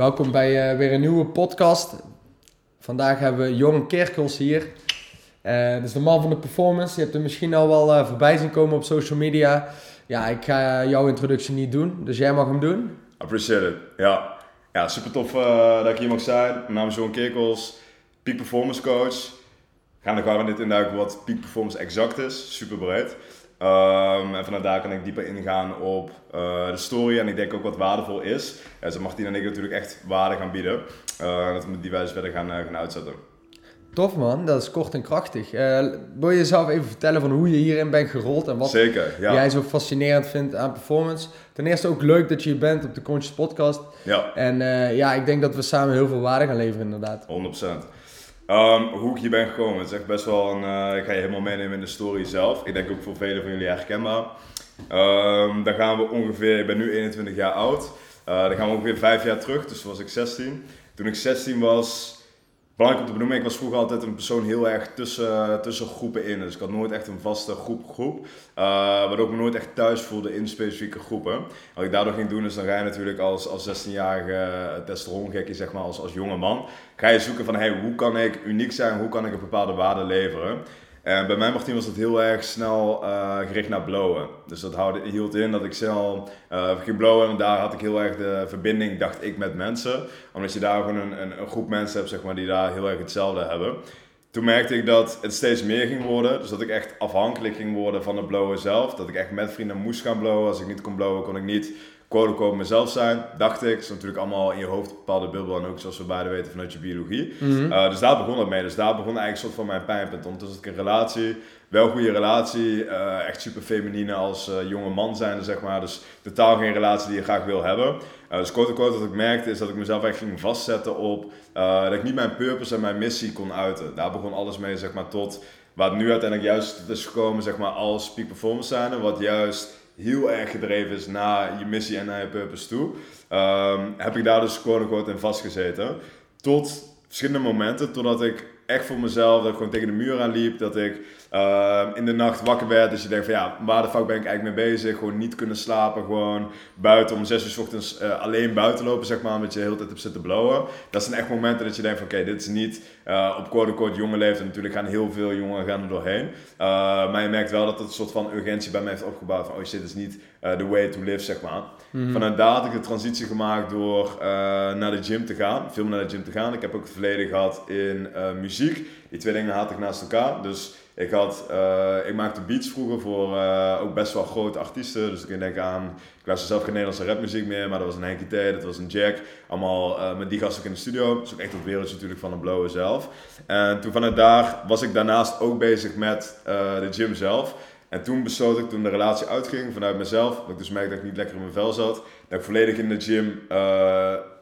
welkom bij uh, weer een nieuwe podcast. Vandaag hebben we Jorn Kerkels hier. Uh, dat is de man van de performance. Je hebt hem misschien al wel uh, voorbij zien komen op social media. Ja, ik ga jouw introductie niet doen, dus jij mag hem doen. Appreciate it. Ja, ja super tof dat ik hier mag zijn. Mijn naam is Jorn Kerkels, Peak Performance Coach. Gaan er gewoon dit induiken wat Peak Performance exact is. Super breed. Um, en vanuit daar kan ik dieper ingaan op uh, de story en ik denk ook wat waardevol is. Ja, zo Martien en ik natuurlijk echt waarde gaan bieden. Uh, dat we die wijze verder gaan, uh, gaan uitzetten. Tof man, dat is kort en krachtig. wil je jezelf even vertellen van hoe je hierin bent gerold en wat Zeker, ja. jij zo fascinerend vindt aan performance? Ten eerste ook leuk dat je hier bent op de Conscious Podcast. Ja. En ja, ik denk dat we samen heel veel waarde gaan leveren inderdaad. 100%. Um, hoe ik hier ben gekomen, het is echt best wel een. Uh, ik ga je helemaal meenemen in de story zelf. Ik denk ook voor velen van jullie herkenbaar. Um, dan gaan we ongeveer, ik ben nu 21 jaar oud. Uh, dan gaan we ongeveer 5 jaar terug, dus toen was ik 16. Toen ik 16 was, belangrijk om te benoemen, ik was vroeger altijd een persoon heel erg tussen, tussen groepen in. Dus ik had nooit echt een vaste groep, groep. Uh, waardoor ik me nooit echt thuis voelde in specifieke groepen. Wat ik daardoor ging doen, is dan ga je natuurlijk als, als 16-jarige testosterongekkie, zeg maar, als, als jonge man, ga je zoeken van, hey, hoe kan ik uniek zijn, hoe kan ik een bepaalde waarde leveren? En bij mij, Martien, was het heel erg snel uh, gericht naar blowen. Dus dat hield in dat ik snel uh, ging blowen en daar had ik heel erg de verbinding, dacht ik, met mensen. Omdat je daar gewoon een, een, een, groep mensen hebt, zeg maar, die daar heel erg hetzelfde hebben. Toen merkte ik dat het steeds meer ging worden. Dus dat ik echt afhankelijk ging worden van het blowen zelf. Dat ik echt met vrienden moest gaan blowen. Als ik niet kon blowen, kon ik niet quote-unquote mezelf zijn, dacht ik. Het is natuurlijk allemaal in je hoofd bepaalde bubbel en ook zoals we beide weten vanuit je biologie. Mhm. uh, dus daar begon het mee. Dus daar begon eigenlijk soort van mijn pijnpunt. Ondertussen had ik een relatie, wel een goede relatie, uh, echt super feminine als uh, jonge man zijn, zeg maar. Dus totaal geen relatie die je graag wil hebben. dus quote-unquote wat ik merkte is dat ik mezelf echt ging vastzetten op dat ik niet mijn purpose en mijn missie kon uiten. Daar begon alles mee, zeg maar, tot waar het nu uiteindelijk juist is gekomen, zeg maar, als peak performance zijn. Wat juist heel erg gedreven is naar je missie en naar je purpose toe, um, heb ik daar dus quote unquote in vastgezeten. Tot verschillende momenten, totdat ik echt voor mezelf, dat ik gewoon tegen de muur aan liep, dat ik uh, in de nacht wakker werd. Dus je denkt van ja, waar de fuck ben ik eigenlijk mee bezig? Gewoon niet kunnen slapen, gewoon buiten om zes uur s ochtends uh, alleen buiten lopen, zeg maar, omdat je de hele tijd hebt zitten blowen. Dat zijn echt momenten dat je denkt van oké, dit is niet uh, op quote unquote jonge leeftijd. Natuurlijk gaan heel veel jongeren gaan er doorheen. maar je merkt wel dat het een soort van urgentie bij mij heeft opgebouwd van oh shit, dit is niet the way to live, zeg maar. Mhm. Vanuit daar had ik de transitie gemaakt door naar de gym te gaan, veel meer naar de gym te gaan. Ik heb ook het verleden gehad in muziek. Die twee dingen haat ik naast elkaar. Dus ik, had, uh, ik maakte beats vroeger voor uh, ook best wel grote artiesten. Dus ik denk aan, ik luister zelf geen Nederlandse rapmuziek meer, maar dat was een Henky T, dat was een Jack. Allemaal uh, met die gasten in de studio. Is ook echt het wereldje natuurlijk van de blowen zelf. En toen vanuit daar was ik daarnaast ook bezig met de gym zelf. En toen besloot ik, toen de relatie uitging vanuit mezelf, dat ik dus merkte dat ik niet lekker in mijn vel zat, dat ik volledig in de gym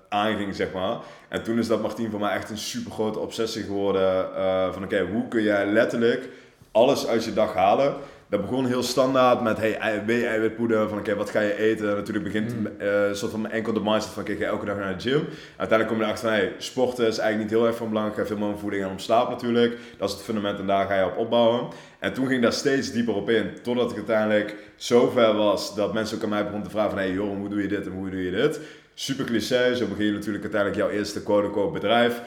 aanging, zeg maar. En toen is dat Martien voor mij echt een super grote obsessie geworden. Van oké, hoe kun jij letterlijk alles uit je dag halen? Dat begon heel standaard met hey, eiwitpoeder, van oké, wat ga je eten? Natuurlijk begint mm. uh, een soort van enkel de mindset van oké, ga elke dag naar de gym. Uiteindelijk kom je erachter van hey, sporten is eigenlijk niet heel erg van belang. Ga veel meer om voeding en om slaap natuurlijk. Dat is het fundament en daar ga je op opbouwen. En toen ging ik daar steeds dieper op in, totdat ik uiteindelijk zo ver was dat mensen ook aan mij begonnen te vragen van hey Joram, hoe doe je dit en hoe doe je dit? super cliché. Zo begin je natuurlijk uiteindelijk jouw eerste quote-unquote bedrijf.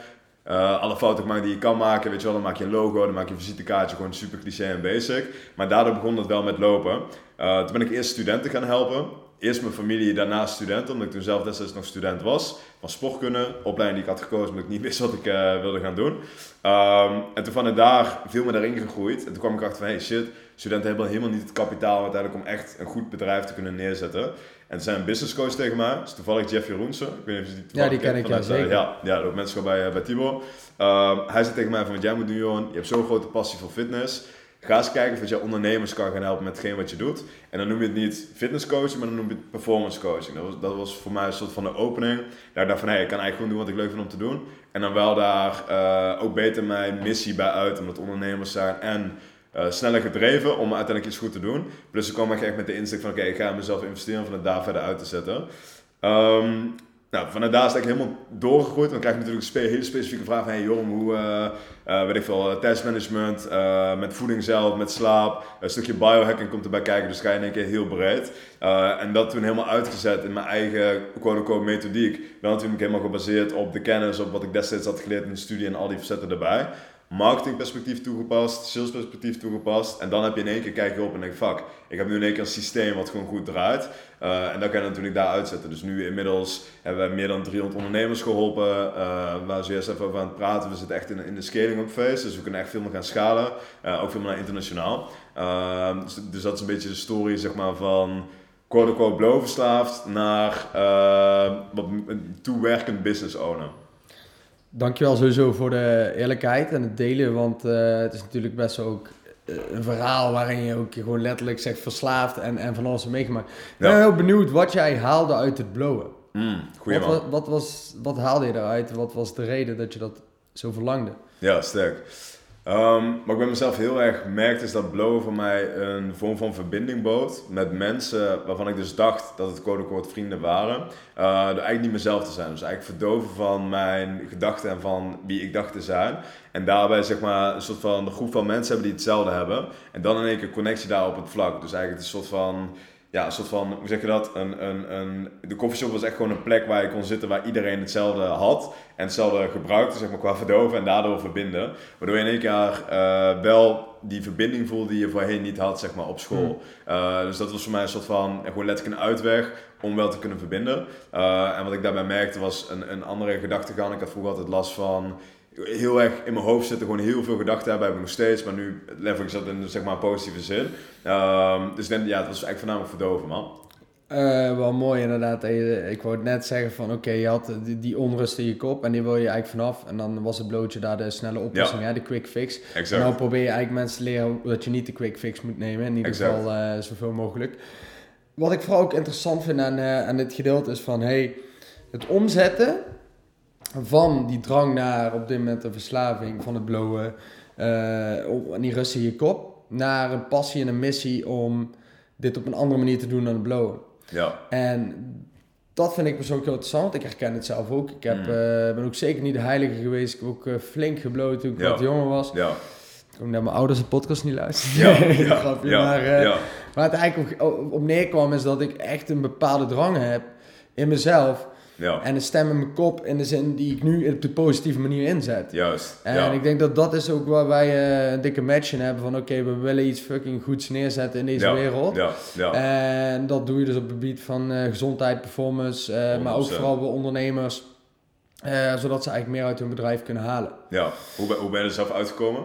Uh, alle fouten maken die je kan maken, weet je wel, dan maak je een logo, dan maak je een visitekaartje, gewoon super cliché en basic. Maar daardoor begon het wel met lopen. Uh, toen ben ik eerst studenten gaan helpen. Eerst mijn familie, daarna studenten, omdat ik toen zelf destijds nog student was. Van sportkunde, opleiding die ik had gekozen, omdat ik niet wist wat ik uh, wilde gaan doen. Um, en toen vanuit daar veel me daarin gegroeid. En toen kwam ik achter van, hey shit, studenten hebben helemaal niet het kapitaal uiteindelijk om echt een goed bedrijf te kunnen neerzetten. En zijn business coach tegen mij, is toevallig Jeff Jeroense. Ik weet niet of je die Ja, die ken ik, ja, zeker. ja, ja, dat ook mensen bij, uh, bij Tibor. Um, hij zei tegen mij van, wat jij moet doen Johan, je hebt zo'n grote passie voor fitness. Ga eens kijken of je ondernemers kan gaan helpen met hetgeen wat je doet. En dan noem je het niet fitness coaching, maar dan noem je het performance coaching. Dat was, dat was voor mij een soort van de opening. Daar dacht van, hé, hey, ik kan eigenlijk gewoon doen wat ik leuk vind om te doen. En dan wel daar uh, ook beter mijn missie bij uit, omdat ondernemers zijn en uh, sneller gedreven om uiteindelijk iets goed te doen. Plus ik kwam echt met de insteek van, oké, ik ga mezelf investeren om het daar verder uit te zetten. Um, nou, vanuit daar is het eigenlijk helemaal doorgegroeid. Dan krijg je natuurlijk een hele specifieke vraag van... Hey Joram, hoe, uh, uh, weet ik veel, tijdsmanagement, met voeding zelf, met slaap. Een stukje biohacking komt erbij kijken, dus ga je in één keer heel breed. en dat toen helemaal uitgezet in mijn eigen quote-unquote methodiek. Dan natuurlijk helemaal gebaseerd op de kennis, op wat ik destijds had geleerd in de studie en al die facetten erbij marketingperspectief toegepast, salesperspectief toegepast. En dan heb je in één keer kijk je op en denk fuck, ik heb nu in één keer een systeem wat gewoon goed draait. Uh, en dan kan je natuurlijk daar uitzetten. Dus nu inmiddels hebben we meer dan 300 ondernemers geholpen. Uh, waar ze eerst even over aan het praten. We zitten echt in, in de scaling up phase. Dus we kunnen echt veel meer gaan schalen. Uh, ook veel meer naar internationaal. Dus, dus, dat is een beetje de story zeg maar van quote-unquote blowverslaafd naar wat toewerkend business owner. Dankjewel sowieso voor de eerlijkheid en het delen, want uh, het is natuurlijk best ook uh, een verhaal waarin je ook gewoon letterlijk zegt verslaafd en, en van alles meegemaakt. Ik ben heel benieuwd wat jij haalde uit het blowen. Mm, wat, wat, wat, was, wat haalde je eruit? Wat was de reden dat je dat zo verlangde? Ja, sterk. Um, wat ik bij mezelf heel erg merkte is dat blowen voor mij een vorm van verbinding bood met mensen waarvan ik dus dacht dat het quote vrienden waren. Uh, eigenlijk niet mezelf te zijn. Dus eigenlijk verdoven van mijn gedachten en van wie ik dacht te zijn. En daarbij zeg maar een soort van de groep van mensen hebben die hetzelfde hebben. En dan in één keer connectie daar op het vlak. Dus eigenlijk een soort van ja, een soort van, hoe zeg je dat? Een, een, een, de koffieshop was echt gewoon een plek waar je kon zitten waar iedereen hetzelfde had. En hetzelfde gebruikte, zeg maar, qua verdoven en daardoor verbinden. Waardoor je in één keer uh, wel die verbinding voelde die je voorheen niet had, zeg maar, op school. Hmm. Uh, dus dat was voor mij een soort van, gewoon letterlijk een uitweg om wel te kunnen verbinden. Uh, en wat ik daarbij merkte was een, een andere gedachtegang. Ik had vroeger altijd last van heel erg in mijn hoofd zitten, gewoon heel veel gedachten hebben, heb ik nog steeds, maar nu level ik dat in zeg maar positieve zin. Um, dus denk, ja, het was eigenlijk voornamelijk verdoven, man. Uh, wel mooi inderdaad. Ik wou net zeggen van oké, je had die, die, onrust in je kop en die wil je eigenlijk vanaf. En dan was het blootje daar de snelle oplossing, ja. hè, de quick fix. Exact. En dan probeer je eigenlijk mensen te leren dat je niet de quick fix moet nemen. In ieder exact. geval uh, zoveel mogelijk. Wat ik vooral ook interessant vind aan, uh, aan dit gedeelte is van hey, het omzetten van die drang naar op dit moment de verslaving van het blowen uh, en die rust in je kop, naar een passie en een missie om dit op een andere manier te doen dan het blowen. Ja. En dat vind ik persoonlijk heel interessant. Ik herken het zelf ook. Ik heb, mm. uh, ben ook zeker niet de heilige geweest. Ik heb ook uh, flink gebloot toen ik ja. wat jonger was. Ja. Ik kom naar mijn ouders een podcast niet luisteren. Ja, ja, grapje. Ja, maar, uh, ja. het eigenlijk op, op neerkwam is dat ik echt een bepaalde drang heb in mezelf ja. En een stem in mijn kop in de zin die ik nu op de positieve manier inzet. Juist. En ik denk dat dat is ook waar wij uh, een dikke match in hebben. Van oké, we willen iets fucking goeds neerzetten in deze wereld. Ja. Ja. En dat doe je dus op het gebied van uh, gezondheid, performance. Uh, maar ook vooral bij ondernemers. zodat ze eigenlijk meer uit hun bedrijf kunnen halen. Ja, hoe ben, hoe ben je er zelf uitgekomen?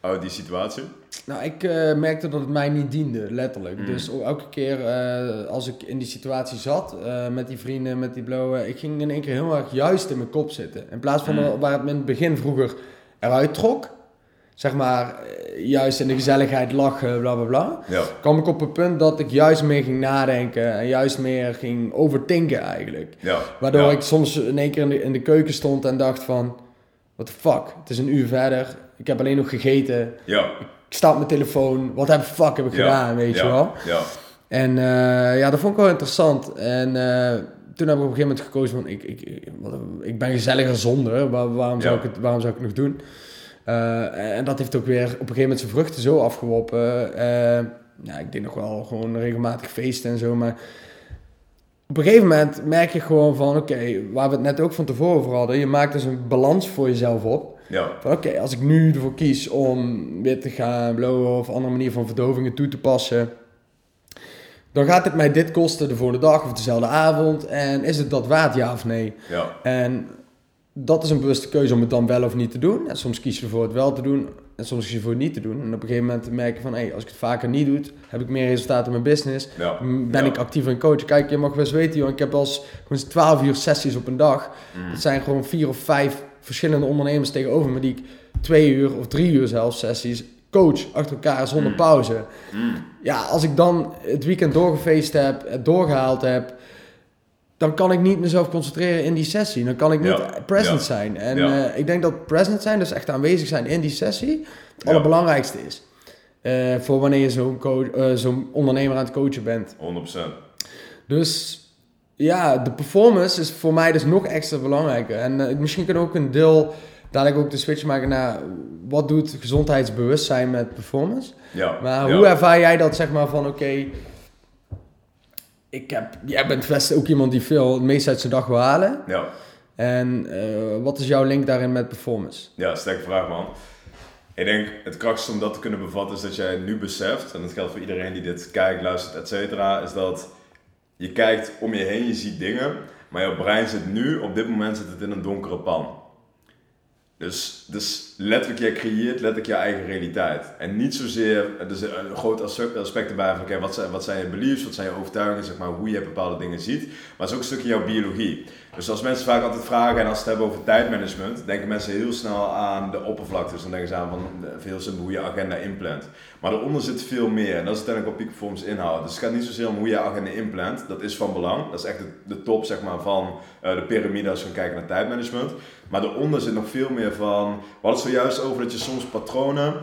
Uit die situatie? Nou, ik uh, merkte dat het mij niet diende, letterlijk. Mm. Dus elke keer uh, als ik in die situatie zat, uh, met die vrienden, met die blowen, ik ging in één keer heel erg juist in mijn kop zitten. In plaats van mm. waar het me in het begin vroeger eruit trok, zeg maar, juist in de gezelligheid lachen, bla bla bla, ja. kwam ik op het punt dat ik juist meer ging nadenken en juist meer ging overdenken eigenlijk. Ja. Waardoor ja. ik soms in één keer in de, in de keuken stond en dacht van, what the fuck, het is een uur verder, ik heb alleen nog gegeten. Ja ik sta op mijn telefoon, wat heb ik fuck heb ik gedaan, weet je wel. Ja. En uh, ja, dat vond ik wel interessant. En uh, toen heb ik op een gegeven moment gekozen van, ik, ik, ik ben gezelliger zonder, Waar, waarom, zou ik het, waarom zou ik het nog doen? Uh, en dat heeft ook weer op een gegeven moment zijn vruchten zo afgeworpen. ja, ik deed nog wel gewoon regelmatig feesten en zo, maar op een gegeven moment merk je gewoon van, oké, waar we het net ook van tevoren over hadden, je maakt dus een balans voor jezelf op. Ja. Oké, als ik nu ervoor kies om weer te gaan blowen of andere manier van verdovingen toe te passen, dan gaat het mij dit kosten de volgende dag of dezelfde avond. En is het dat waard, ja of nee? Ja. En dat is een bewuste keuze om het dan wel of niet te doen. En soms kies je ervoor het wel te doen en soms kies je ervoor het niet te doen. En op een gegeven moment merk je van, hey, als ik het vaker niet doe, heb ik meer resultaten in mijn business. Ja. Ben ja. ik actiever in coach. Kijk, je mag best weten, joh, ik heb als gewoon 12 uur sessies op een dag. Mm. Dat zijn gewoon vier of vijf verschillende ondernemers tegenover me die ik twee uur of drie uur zelfs sessies coach achter elkaar zonder Mm. pauze. Mm. Ja, als ik dan het weekend doorgefeest heb, het doorgehaald heb, dan kan ik niet mezelf concentreren in die sessie. Dan kan ik niet Ja, present ja, zijn. En ja. eh, ik denk dat present zijn, dus echt aanwezig zijn in die sessie, het allerbelangrijkste is. Eh, voor wanneer je zo'n coach, eh, zo'n ondernemer aan het coachen bent. 100%. Dus ja, de performance is voor mij dus nog extra belangrijker. En eh, misschien kunnen we ook een deel dadelijk ook de switch maken naar wat doet gezondheidsbewustzijn met performance. Ja. Maar ja. hoe ervaar jij dat zeg maar van oké, ik heb, jij bent best ook iemand die veel het meest uit zijn dag wil halen. Ja. En eh, wat is jouw link daarin met performance? Ja, sterke vraag man. Ik denk het krachtigste om dat te kunnen bevatten is dat jij nu beseft, en dat geldt voor iedereen die dit kijkt, luistert, et cetera, is dat je kijkt om je heen, je ziet dingen, maar jouw brein zit nu, op dit moment zit het in een donkere pan. Dus, dus letterlijk, jij creëert letterlijk je eigen realiteit. En niet zozeer, er is een groot aspect, aspect erbij van, oké, wat, zijn, wat zijn je beliefs, wat zijn je overtuigingen, zeg maar, hoe je bepaalde dingen ziet. Maar het is ook een stukje jouw biologie. Dus als mensen vaak altijd vragen, en als het hebben over tijdmanagement, denken mensen heel snel aan de oppervlakte. Dus dan denken ze aan van, veel simpel hoe je agenda inplant. Maar eronder zit veel meer. En dat is uiteindelijk wat peak performance inhoudt. Dus het gaat niet zozeer om hoe je agenda inplant. Dat is van belang. Dat is echt de, top zeg maar, van uh, de piramide als we kijken naar tijdmanagement. Maar eronder zit nog veel meer van... We hadden het zojuist over dat je soms patronen...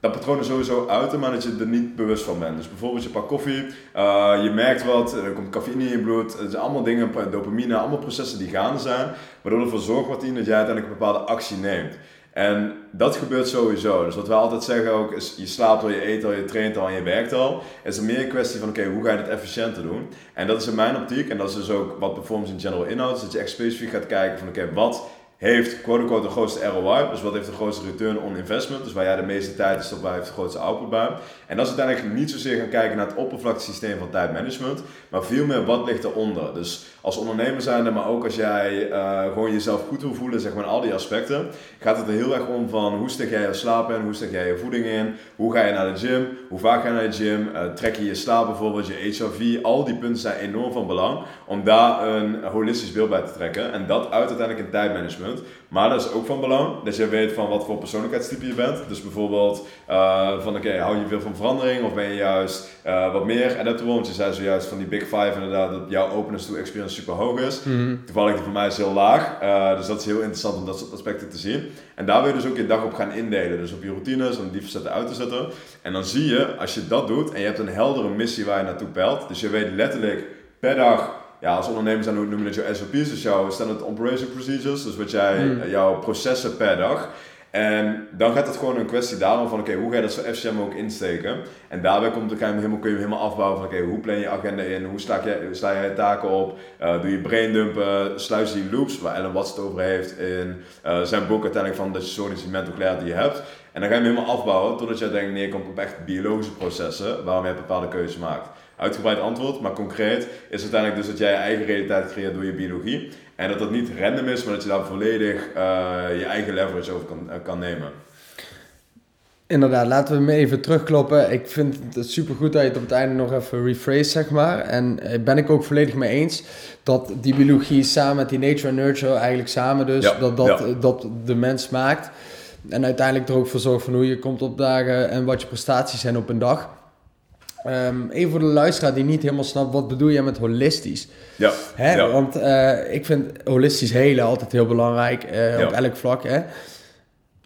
Dat patronen sowieso uiten, maar dat je er niet bewust van bent. Dus bijvoorbeeld je pakt koffie, uh, je merkt wat, er komt cafeïne in je bloed. Het zijn allemaal dingen, dopamine, allemaal processen die gaande zijn. Waardoor ervoor zorgt wat in dat jij uiteindelijk een bepaalde actie neemt. En dat gebeurt sowieso. Dus wat we altijd zeggen ook is, je slaapt al, je eet al, je traint al en je werkt al. Het is meer een kwestie van, oké, hoe ga je het efficiënter doen? En dat is in mijn optiek, en dat is dus ook wat performance in general inhoudt, is dat je echt specifiek gaat kijken van, oké, wat heeft quote-unquote de grootste ROI, dus wat heeft de grootste return on investment, dus waar jij de meeste tijd stopt, waar heeft de grootste output bij. En dat is uiteindelijk niet zozeer gaan kijken naar het oppervlaktesysteem van tijdmanagement, maar veel meer wat ligt eronder. Dus als ondernemer zijnde, maar ook als jij uh, gewoon jezelf goed wil voelen, zeg maar al die aspecten, gaat het er heel erg om van hoe stek jij je slaap in, hoe stek jij je voeding in, hoe ga je naar de gym, hoe vaak ga je naar de gym, uh, trek je je slaap bijvoorbeeld, je HRV, al die punten zijn enorm van belang om daar een holistisch beeld bij te trekken en dat uit uiteindelijk in tijdmanagement. Maar dat is ook van belang dat je weet van wat voor persoonlijkheidstype je bent. Dus bijvoorbeeld uh, van oké, okay, hou je veel van verandering of ben je juist uh, wat meer adaptable? Want je zei zojuist van die Big Five inderdaad dat jouw openness to experience super hoog is. Mm. Toevallig die voor mij is heel laag. Uh, dus dat is heel interessant om dat soort aspecten te zien. En daar wil je dus ook je dag op gaan indelen. Dus op je routines, om die facetten uit te zetten. En dan zie je, als je dat doet en je hebt een heldere missie waar je naartoe peilt. Dus je weet letterlijk per dag ja, als ondernemer zijn noem je dat jouw SOP's, dus jouw Standard Operation Procedures, dus wat jij, Mm. jouw processen per dag. En dan gaat het gewoon een kwestie daarom van, oké, hoe ga je dat zo efficiënt mogelijk insteken? En daarbij komt, dan helemaal, kun je helemaal afbouwen van, oké, hoe plan je agenda in? Hoe sla je, je taken op? Uh, doe je braindumpen? Sluis die loops, waar Ellen Watts het over heeft in uh, zijn boek uiteindelijk van dat je dat je mental clarity die je hebt. En dan ga je hem helemaal afbouwen totdat je uiteindelijk neerkomt op echt biologische processen waarom je bepaalde keuzes maakt. Uitgebreid antwoord, maar concreet is uiteindelijk dus dat jij je eigen realiteit creëert door je biologie. En dat dat niet random is, maar dat je daar volledig uh, je eigen leverage over kan, uh, kan nemen. Inderdaad, laten we hem even terugkloppen. Ik vind het super goed dat je het op het einde nog even rephrase, zeg maar. En uh, ben ik ook volledig mee eens dat die biologie samen met die nature en nurture eigenlijk samen dus, Ja, dat, dat, ja. dat de mens maakt. En uiteindelijk er ook voor zorgt van hoe je komt opdagen en wat je prestaties zijn op een dag. Um, even voor de luisteraar die niet helemaal snapt, wat bedoel je met holistisch? Ja, Hè? ja. Want uh, ik vind holistisch hele altijd heel belangrijk, uh, Ja. op elk vlak. Hè?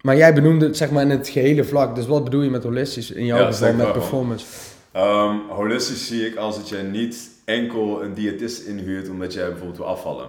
Maar jij benoemde het zeg maar in het gehele vlak. Dus wat bedoel je met holistisch in jouw Ja, geval met wel. performance? Um, holistisch zie ik als dat je niet enkel een diëtist inhuurt omdat jij bijvoorbeeld wil afvallen.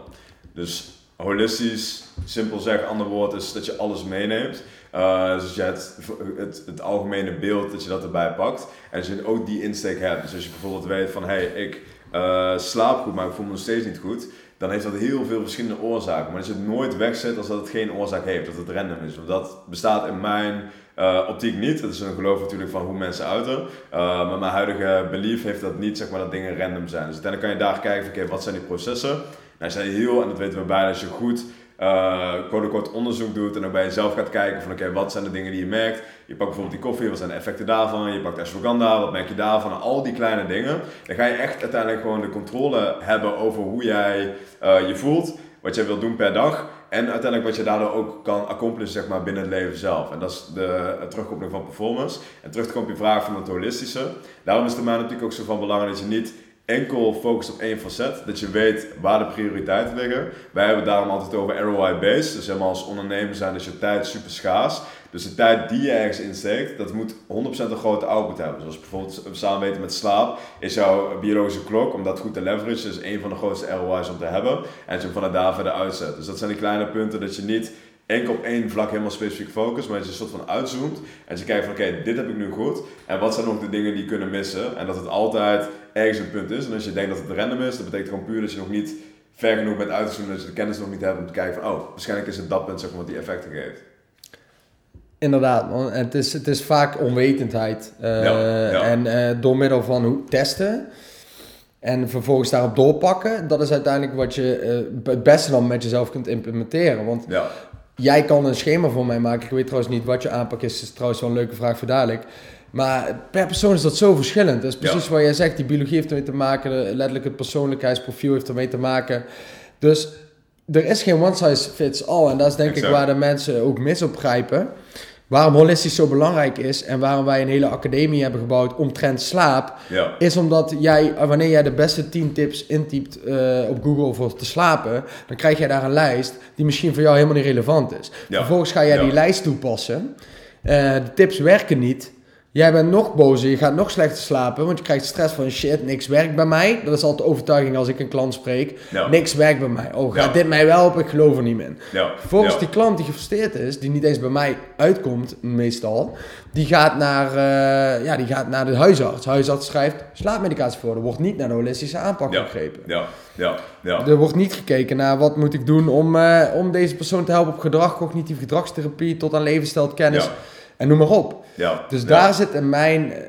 Dus holistisch, simpel zeggen, ander woord is dat je alles meeneemt. Dus dat je het, het, het algemene beeld, dat je dat erbij pakt. En dat je ook die insteek hebt. Dus als je bijvoorbeeld weet van, hé, hey, ik uh, slaap goed, maar ik voel me nog steeds niet goed. Dan heeft dat heel veel verschillende oorzaken. Maar dat je het nooit wegzet als dat het geen oorzaak heeft, dat het random is. Want dat bestaat in mijn uh, optiek niet. Dat is een geloof natuurlijk van hoe mensen uiten. Maar mijn huidige belief heeft dat niet, zeg maar, dat dingen random zijn. Dus uiteindelijk kan je daar kijken van, oké, wat zijn die processen? Nou, als je heel, en dat weten we bijna, als je goed uh, quote onderzoek doet en dan bij jezelf gaat kijken van oké, wat zijn de dingen die je merkt. Je pakt bijvoorbeeld die koffie, wat zijn de effecten daarvan? Je pakt ashwagandha, wat merk je daarvan? Al die kleine dingen. Dan ga je echt uiteindelijk gewoon de controle hebben over hoe jij uh, je voelt, wat jij wilt doen per dag. En uiteindelijk wat je daardoor ook kan accomplishen zeg maar, binnen het leven zelf. En dat is de terugkoppeling van performance. En terug te je vraag van het holistische. Daarom is het mij natuurlijk ook zo van belang dat je niet enkel focust op één facet, dat je weet waar de prioriteiten liggen. Wij hebben daarom altijd over ROI-based, dus helemaal als ondernemer zijn is je tijd super schaars. Dus de tijd die je ergens insteekt, dat moet 100% een grote output hebben. Zoals bijvoorbeeld samen weten met slaap, is jouw biologische klok, om dat goed te leveragen, is een van de grootste ROI's om te hebben. En als je hem vanuit daar verder uitzet. Dus dat zijn die kleine punten dat je niet enkel op één vlak helemaal specifiek focust, maar dat je een soort van uitzoomt. En je kijkt van oké, dit heb ik nu goed. En wat zijn nog de dingen die kunnen missen? En dat het altijd ergens een punt is. En als je denkt dat het random is, dat betekent gewoon puur dat je nog niet ver genoeg bent uitgezoomen, dat je de kennis nog niet hebt om te kijken van oh, waarschijnlijk is het dat punt zeg maar, wat die effecten geeft. Inderdaad, man. Het is, het is vaak onwetendheid. Uh, En uh, door middel van hoe testen en vervolgens daarop doorpakken, dat is uiteindelijk wat je uh, het beste dan met jezelf kunt implementeren. Want ja. Jij kan een schema voor mij maken. Ik weet trouwens niet wat je aanpak is. Dat is trouwens wel een leuke vraag voor dadelijk. Maar per persoon is dat zo verschillend. Dat is precies wat jij zegt. Die biologie heeft ermee te maken. Letterlijk het persoonlijkheidsprofiel heeft ermee te maken. Dus er is geen one size fits all. En dat is denk ik waar de mensen ook mis op grijpen. Waarom holistisch zo belangrijk is en waarom wij een hele academie hebben gebouwd omtrent slaap, ja. is omdat jij, wanneer jij de beste 10 tips intypt uh, op Google voor te slapen, dan krijg jij daar een lijst die misschien voor jou helemaal niet relevant is. Vervolgens ga jij die lijst toepassen. Uh, de tips werken niet. Jij bent nog bozer, je gaat nog slechter slapen, want je krijgt stress van shit, niks werkt bij mij. Dat is altijd de overtuiging als ik een klant spreek. Niks werkt bij mij. Oh, gaat dit mij wel helpen? Ik geloof er niet meer in. Volgens die klant die gefrustreerd is, die niet eens bij mij uitkomt, meestal, die gaat naar, uh, ja, die gaat naar de huisarts. Huisarts schrijft slaapmedicatie voor. Er wordt niet naar de holistische aanpak gegrepen. Ja, ja, ja. Er wordt niet gekeken naar wat moet ik doen om, uh, om deze persoon te helpen op gedrag, cognitieve gedragstherapie, tot aan levensstijlkennis. En noem maar op. Ja, dus daar zit in mijn, eh,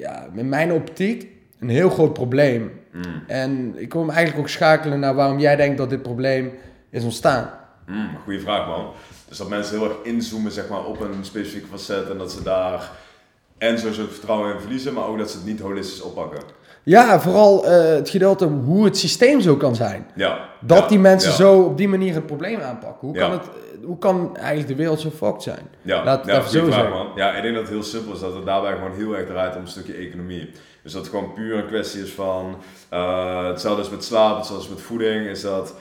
ja, in mijn optiek een heel groot probleem. Mm. En ik wil hem eigenlijk ook schakelen naar waarom jij denkt dat dit probleem is ontstaan. Mm, goeie vraag man. Dus dat mensen heel erg inzoomen zeg maar, op een specifieke facet en dat ze daar en het vertrouwen in verliezen, maar ook dat ze het niet holistisch oppakken. Ja, vooral uh, het gedeelte hoe het systeem zo kan zijn. Ja. Dat die mensen zo op die manier het probleem aanpakken. Hoe kan het hoe kan eigenlijk de wereld zo fucked zijn? Ja, Laat ja, zo vraag, man. Ja, ik denk dat het heel simpel is. Dat het daarbij gewoon heel erg draait om een stukje economie. Dus dat het gewoon puur een kwestie is van... Uh, hetzelfde is met slaap, hetzelfde is met voeding. Is dat eh,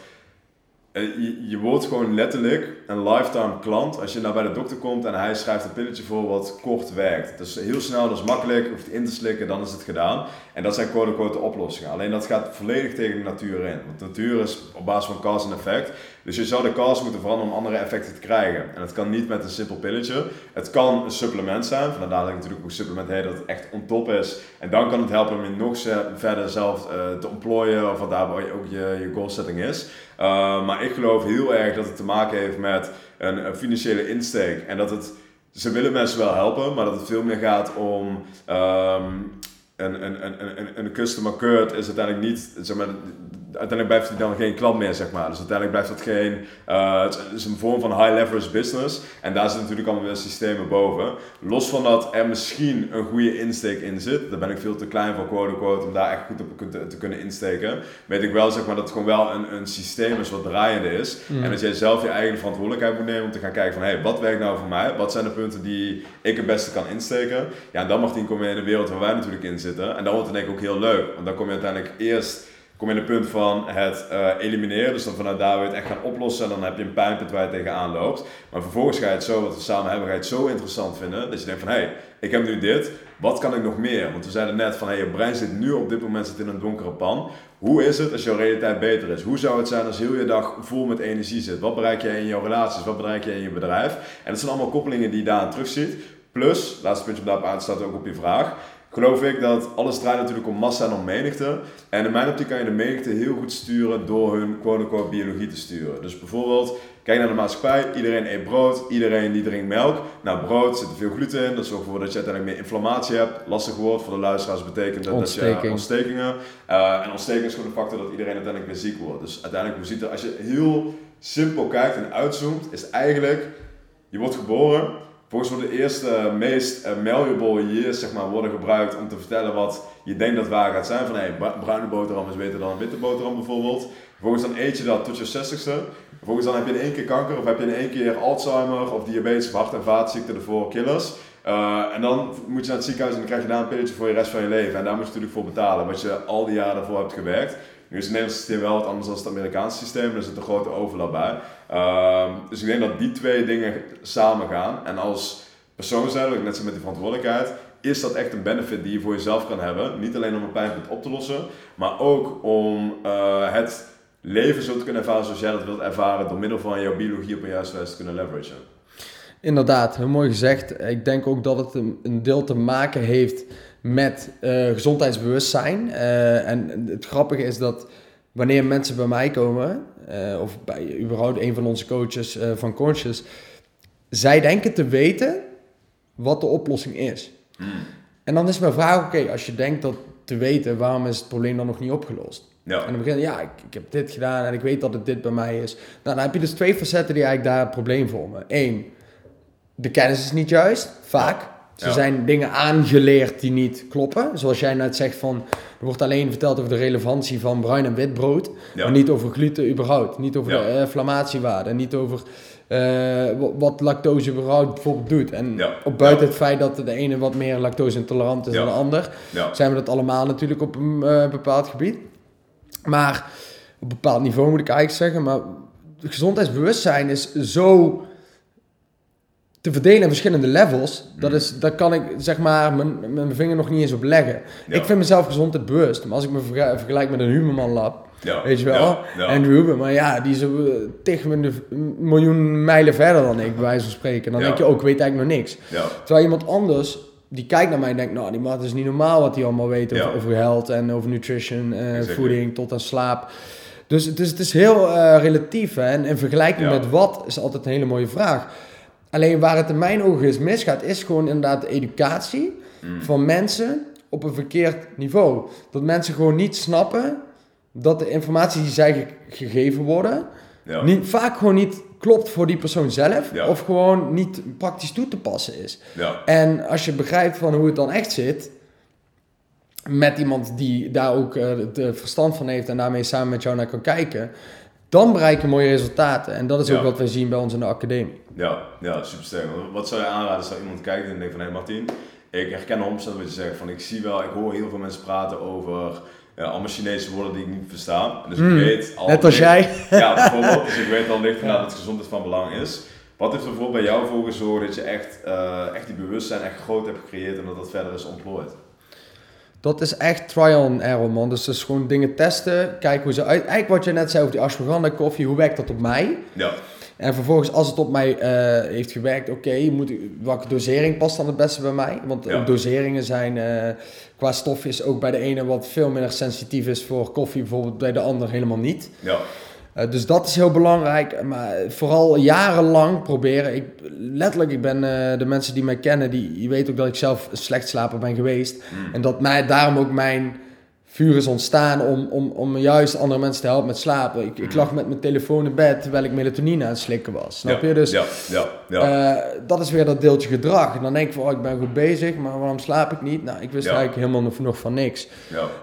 je, je, wordt gewoon letterlijk een lifetime klant als je nou bij de dokter komt en hij schrijft een pilletje voor wat kort werkt. Dus heel snel, dat is makkelijk, hoeft in te slikken, dan is het gedaan. En dat zijn quote-unquote oplossingen. Alleen dat gaat volledig tegen de natuur in. Want natuur is op basis van cause en effect. Dus je zou de cause moeten veranderen om andere effecten te krijgen. En dat kan niet met een simpel pilletje. Het kan een supplement zijn. Vandaar dat ik natuurlijk ook supplement heet dat het echt on top is. En dan kan het helpen om je nog verder zelf uh, te ontplooien. Of wat daarbij ook je, je goal setting is. Uh, maar ik geloof heel erg dat het te maken heeft met een, een, financiële insteek. En dat het, ze willen mensen wel helpen, maar dat het veel meer gaat om um, een, een, een, een, een customer curt is uiteindelijk niet, zeg maar, uiteindelijk blijft hij dan geen klant meer, zeg maar. Dus uiteindelijk blijft dat geen, uh, het is een vorm van high leverage business. En daar zitten natuurlijk allemaal weer systemen boven. Los van dat er misschien een goede insteek in zit, daar ben ik veel te klein voor, quote unquote, om daar echt goed op te, te kunnen insteken. Weet ik wel, zeg maar, dat het gewoon wel een, een systeem is wat draaiende is. Mm. En dat jij zelf je eigen verantwoordelijkheid moet nemen om te gaan kijken van, hé, hey, wat werkt nou voor mij? Wat zijn de punten die ik het beste kan insteken? Ja, en dan mag die komen in de wereld waar wij natuurlijk in zitten. En dan wordt het denk ik ook heel leuk. Want dan kom je uiteindelijk eerst kom je in het punt van het uh, elimineren. Dus dan vanuit daar je het echt gaan oplossen. En dan heb je een pijnpunt waar je tegenaan loopt. Maar vervolgens ga je het zo, wat we samen hebben, ga je het zo interessant vinden. Dat je denkt van, hé, hey, ik heb nu dit. Wat kan ik nog meer? Want we zeiden net van, hé, hey, je brein zit nu op dit moment zit in een donkere pan. Hoe is het als jouw realiteit beter is? Hoe zou het zijn als heel je dag vol met energie zit? Wat bereik jij in jouw relaties? Wat bereik jij in je bedrijf? En dat zijn allemaal koppelingen die je daar terug ziet. Plus, laatste puntje op daarop aan staat ook op je vraag geloof ik dat alles draait natuurlijk om massa en om menigte. En in mijn optiek kan je de menigte heel goed sturen door hun quote-unquote biologie te sturen. Dus bijvoorbeeld, kijk naar de maatschappij, iedereen eet brood, iedereen die drinkt melk. Nou, brood zit er veel gluten in, dat zorgt ervoor dat je uiteindelijk meer inflammatie hebt. Lastig woord voor de luisteraars betekent dat, dat je ontstekingen. Uh, en ontsteking is gewoon de factor dat iedereen uiteindelijk weer ziek wordt. Dus uiteindelijk, hoe ziet er, als je heel simpel kijkt en uitzoomt, is eigenlijk, je wordt geboren Volgens mij de eerste meest uh, malleable years zeg maar, worden gebruikt om te vertellen wat je denkt dat waar gaat zijn. Van hey, bruine boterham is beter dan een witte boterham bijvoorbeeld. Vervolgens dan eet je dat tot je 60ste. Vervolgens dan heb je in één keer kanker of heb je in één keer Alzheimer of diabetes of hart- en vaatziekten, de voor killers. Eh, en dan moet je naar het ziekenhuis en dan krijg je daar een pilletje voor je rest van je leven. En daar moet je natuurlijk voor betalen, wat je al die jaren voor hebt gewerkt. Nu is het Nederlandse systeem wel wat anders dan het Amerikaanse systeem, er zit een grote overlap bij. Ehm, dus ik denk dat die twee dingen samen gaan. En als persoon zijn, net zei met die verantwoordelijkheid, is dat echt een benefit die je voor jezelf kan hebben. Niet alleen om een pijnpunt op te lossen, maar ook om uh, het leven zo te kunnen ervaren zoals jij dat wilt ervaren, door middel van jouw biologie op een juiste wijze te kunnen leveragen. Inderdaad, heel mooi gezegd. Ik denk ook dat het een, deel te maken heeft met uh, gezondheidsbewustzijn. Uh, en het grappige is dat wanneer mensen bij mij komen, uh, of bij überhaupt een van onze coaches van Conscious, zij denken te weten wat de oplossing is. Hmm. En dan is mijn vraag, oké, als je denkt dat te weten, waarom is het probleem dan nog niet opgelost? Ja. En dan begin je, ja, ik, ik, heb dit gedaan en ik weet dat het dit bij mij is. Nou, dan heb je dus twee facetten die eigenlijk daar het probleem vormen. Eén, de kennis is niet juist, vaak. Ze zijn dingen aangeleerd die niet kloppen. Zoals jij net zegt van, er wordt alleen verteld over de relevantie van bruin en wit brood. Maar niet over gluten überhaupt. Niet over de inflammatiewaarde. Niet over uh, wat lactose überhaupt bijvoorbeeld doet. En op buiten het feit dat de ene wat meer lactose intolerant is dan de ander, zijn we dat allemaal natuurlijk op een uh, bepaald gebied. Maar op een bepaald niveau moet ik eigenlijk zeggen. Maar gezondheidsbewustzijn is zo te verdelen in verschillende levels, dat, mm. is, daar kan ik zeg maar mijn, mijn vinger nog niet eens op leggen. Ik vind mezelf gezondheid bewust, maar als ik me vergelijk met een Huberman Lab, ja. weet je wel, en Ruben, maar ja, die is tegen een miljoen mijlen verder dan ik, bij wijze van spreken. Dan denk je ook, ik weet eigenlijk nog niks. Terwijl iemand anders, die kijkt naar mij en denkt, nou, die man is niet normaal wat hij allemaal weet over, over health en over nutrition, voeding tot aan slaap. Dus het is, het is heel uh, relatief hè? en in vergelijking met wat is altijd een hele mooie vraag. Alleen waar het in mijn ogen is misgaat, is gewoon inderdaad de educatie mm. van mensen op een verkeerd niveau. Dat mensen gewoon niet snappen dat de informatie die zij gegeven worden, niet, vaak gewoon niet klopt voor die persoon zelf, of gewoon niet praktisch toe te passen is. Ja. En als je begrijpt van hoe het dan echt zit, met iemand die daar ook uh, het verstand van heeft en daarmee samen met jou naar kan kijken, dan bereik je mooie resultaten. En dat is ook wat we zien bij ons in de academie. Ja, ja super sterk. Wat zou je aanraden als iemand kijkt en denkt van... Hé hey Martin, ik herken 100% wat je zegt. Van, ik zie wel, ik hoor heel veel mensen praten over... Ja, allemaal Chinese woorden die ik niet versta. Dus ik mm, weet al... Net als jij. Ja, bijvoorbeeld. Dus ik weet al licht ja. dat gezondheid van belang is. Wat heeft er bijvoorbeeld bij jou voor gezorgd dat je echt, uh, echt die bewustzijn echt groot hebt gecreëerd en dat dat verder is ontplooid? Dat is echt trial and error, man. Dus, dus gewoon dingen testen, kijken hoe ze uit... Eigenlijk wat je net zei over die ashwagandha koffie, hoe werkt dat op mij? Ja. En vervolgens, als het op mij uh, heeft gewerkt, oké, okay, welke dosering past dan het beste bij mij? Want ja. doseringen zijn uh, qua stofjes ook bij de ene wat veel minder sensitief is voor koffie, bijvoorbeeld bij de ander helemaal niet. Ja. Uh, dus dat is heel belangrijk. Maar vooral jarenlang proberen. Ik, letterlijk, ik ben de mensen die mij kennen, die, die weten ook dat ik zelf slecht slaper ben geweest. Mm. En dat mij daarom ook mijn vuur is ontstaan om, om, om juist andere mensen te helpen met slapen. Ik, ik lag met mijn telefoon in bed terwijl ik melatonine aan het slikken was. Snap je? Dus ja, ja, ja. Uh, dat is weer dat deeltje gedrag. En dan denk ik van, oh, ik ben goed bezig, maar waarom slaap ik niet? Nou, ik wist eigenlijk helemaal nog, nog van niks.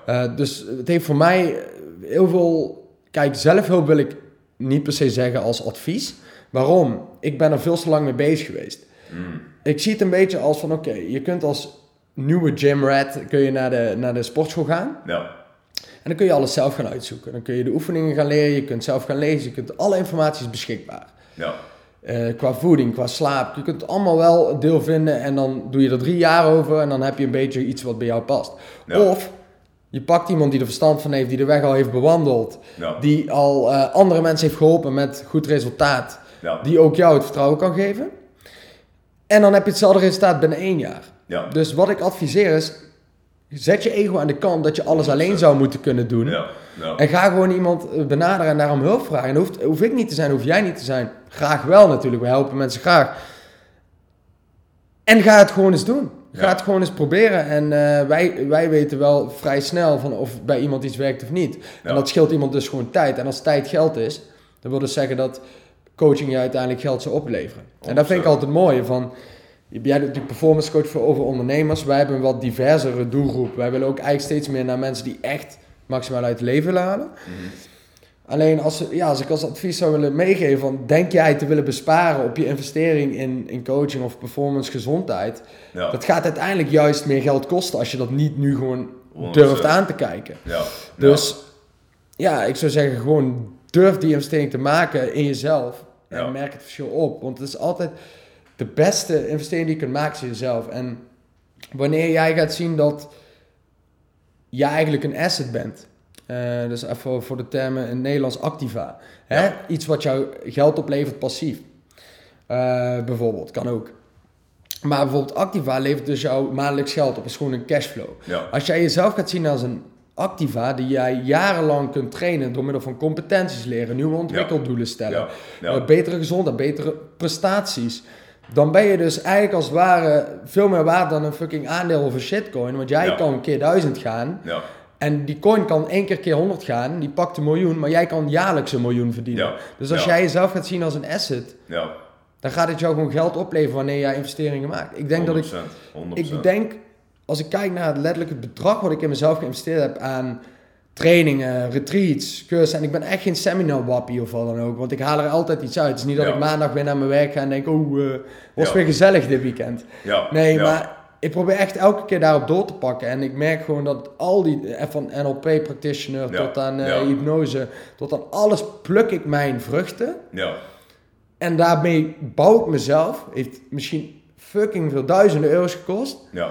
Ja. Dus het heeft voor mij heel veel... Kijk, zelfhulp wil ik niet per se zeggen als advies. Waarom? Ik ben er veel te lang mee bezig geweest. Mm. Ik zie het een beetje als van, oké, je kunt als nieuwe gym rat kun je naar de, naar de sportschool gaan. Ja. En dan kun je alles zelf gaan uitzoeken. Dan kun je de oefeningen gaan leren, je kunt zelf gaan lezen, je kunt alle informatie is beschikbaar. Ja. Uh, qua voeding, qua slaap. Je kunt allemaal wel deel vinden en dan doe je er drie jaar over en dan heb je een beetje iets wat bij jou past. Of je pakt iemand die er verstand van heeft, die de weg al heeft bewandeld, ja. die al uh, andere mensen heeft geholpen met goed resultaat, ja. die ook jou het vertrouwen kan geven. En dan heb je hetzelfde resultaat binnen één jaar. Ja. Dus wat ik adviseer is, zet je ego aan de kant dat je alles alleen zou moeten kunnen doen. En ga gewoon iemand eh, benaderen en daarom hulp vragen. En hoeft, hoef ik niet te zijn, hoef jij niet te zijn. Graag wel natuurlijk, we helpen mensen graag. En ga het gewoon eens doen. Ga het gewoon eens proberen. En uh, wij, wij weten wel vrij snel van of bij iemand iets werkt of niet. En dat scheelt iemand dus gewoon tijd. En als tijd geld is, dan wil dus zeggen dat coaching je uiteindelijk geld zou opleveren. En dat vind ik altijd mooi. Van, Jij bent natuurlijk performance coach voor over ondernemers. Wij hebben een wat diversere doelgroep. Wij willen ook eigenlijk steeds meer naar mensen die echt maximaal uit het leven halen. Mhm. Alleen als, ja, als ik als advies zou willen meegeven van denk jij te willen besparen op je investering in, in coaching of performance gezondheid. Ja. Dat gaat uiteindelijk juist meer geld kosten als je dat niet nu gewoon durft 100%. aan te kijken. Ja. Dus ja, ik zou zeggen gewoon durf die investering te maken in jezelf. En merk het verschil op. Want het is altijd de beste investering die je kunt maken is jezelf. En wanneer jij gaat zien dat jij eigenlijk een asset bent. Eh, dus even voor de termen in Nederlands activa. Hè? Ja. Iets wat jou geld oplevert passief. Eh, bijvoorbeeld, kan ook. Maar bijvoorbeeld activa levert dus jou maandelijks geld op. is gewoon een cashflow. Ja. Als jij jezelf gaat zien als een activa die jij jarenlang kunt trainen door middel van competenties leren, nieuwe ontwikkeldoelen stellen, Ja. Ja. eh, betere gezondheid, betere prestaties, dan ben je dus eigenlijk als het ware veel meer waard dan een fucking aandeel of een shitcoin. Want jij Ja. kan een keer duizend gaan Ja. En die coin kan één keer keer 100 gaan, die pakt een miljoen, maar jij kan jaarlijks een miljoen verdienen. Ja. Dus als Ja. jij jezelf gaat zien als een asset, Ja. dan gaat het jou gewoon geld opleveren wanneer jij investeringen maakt. Ik denk dat ik 100%. ik denk, als ik kijk naar het letterlijk het bedrag wat ik in mezelf geïnvesteerd heb aan trainingen, retreats, cursussen. En ik ben echt geen seminar wappie of wat dan ook. Want ik haal er altijd iets uit. Het is niet dat Ja. ik maandag weer naar mijn werk ga en denk, oh, eh was Ja. weer gezellig dit weekend. Ja. Nee, ja. maar ik probeer echt elke keer daarop door te pakken. En ik merk gewoon dat al die, van NLP practitioner Ja. tot aan eh, Ja. hypnose, tot aan alles pluk ik mijn vruchten. Ja. En daarmee bouw ik mezelf. Heeft misschien fucking veel duizenden euro's gekost. Ja.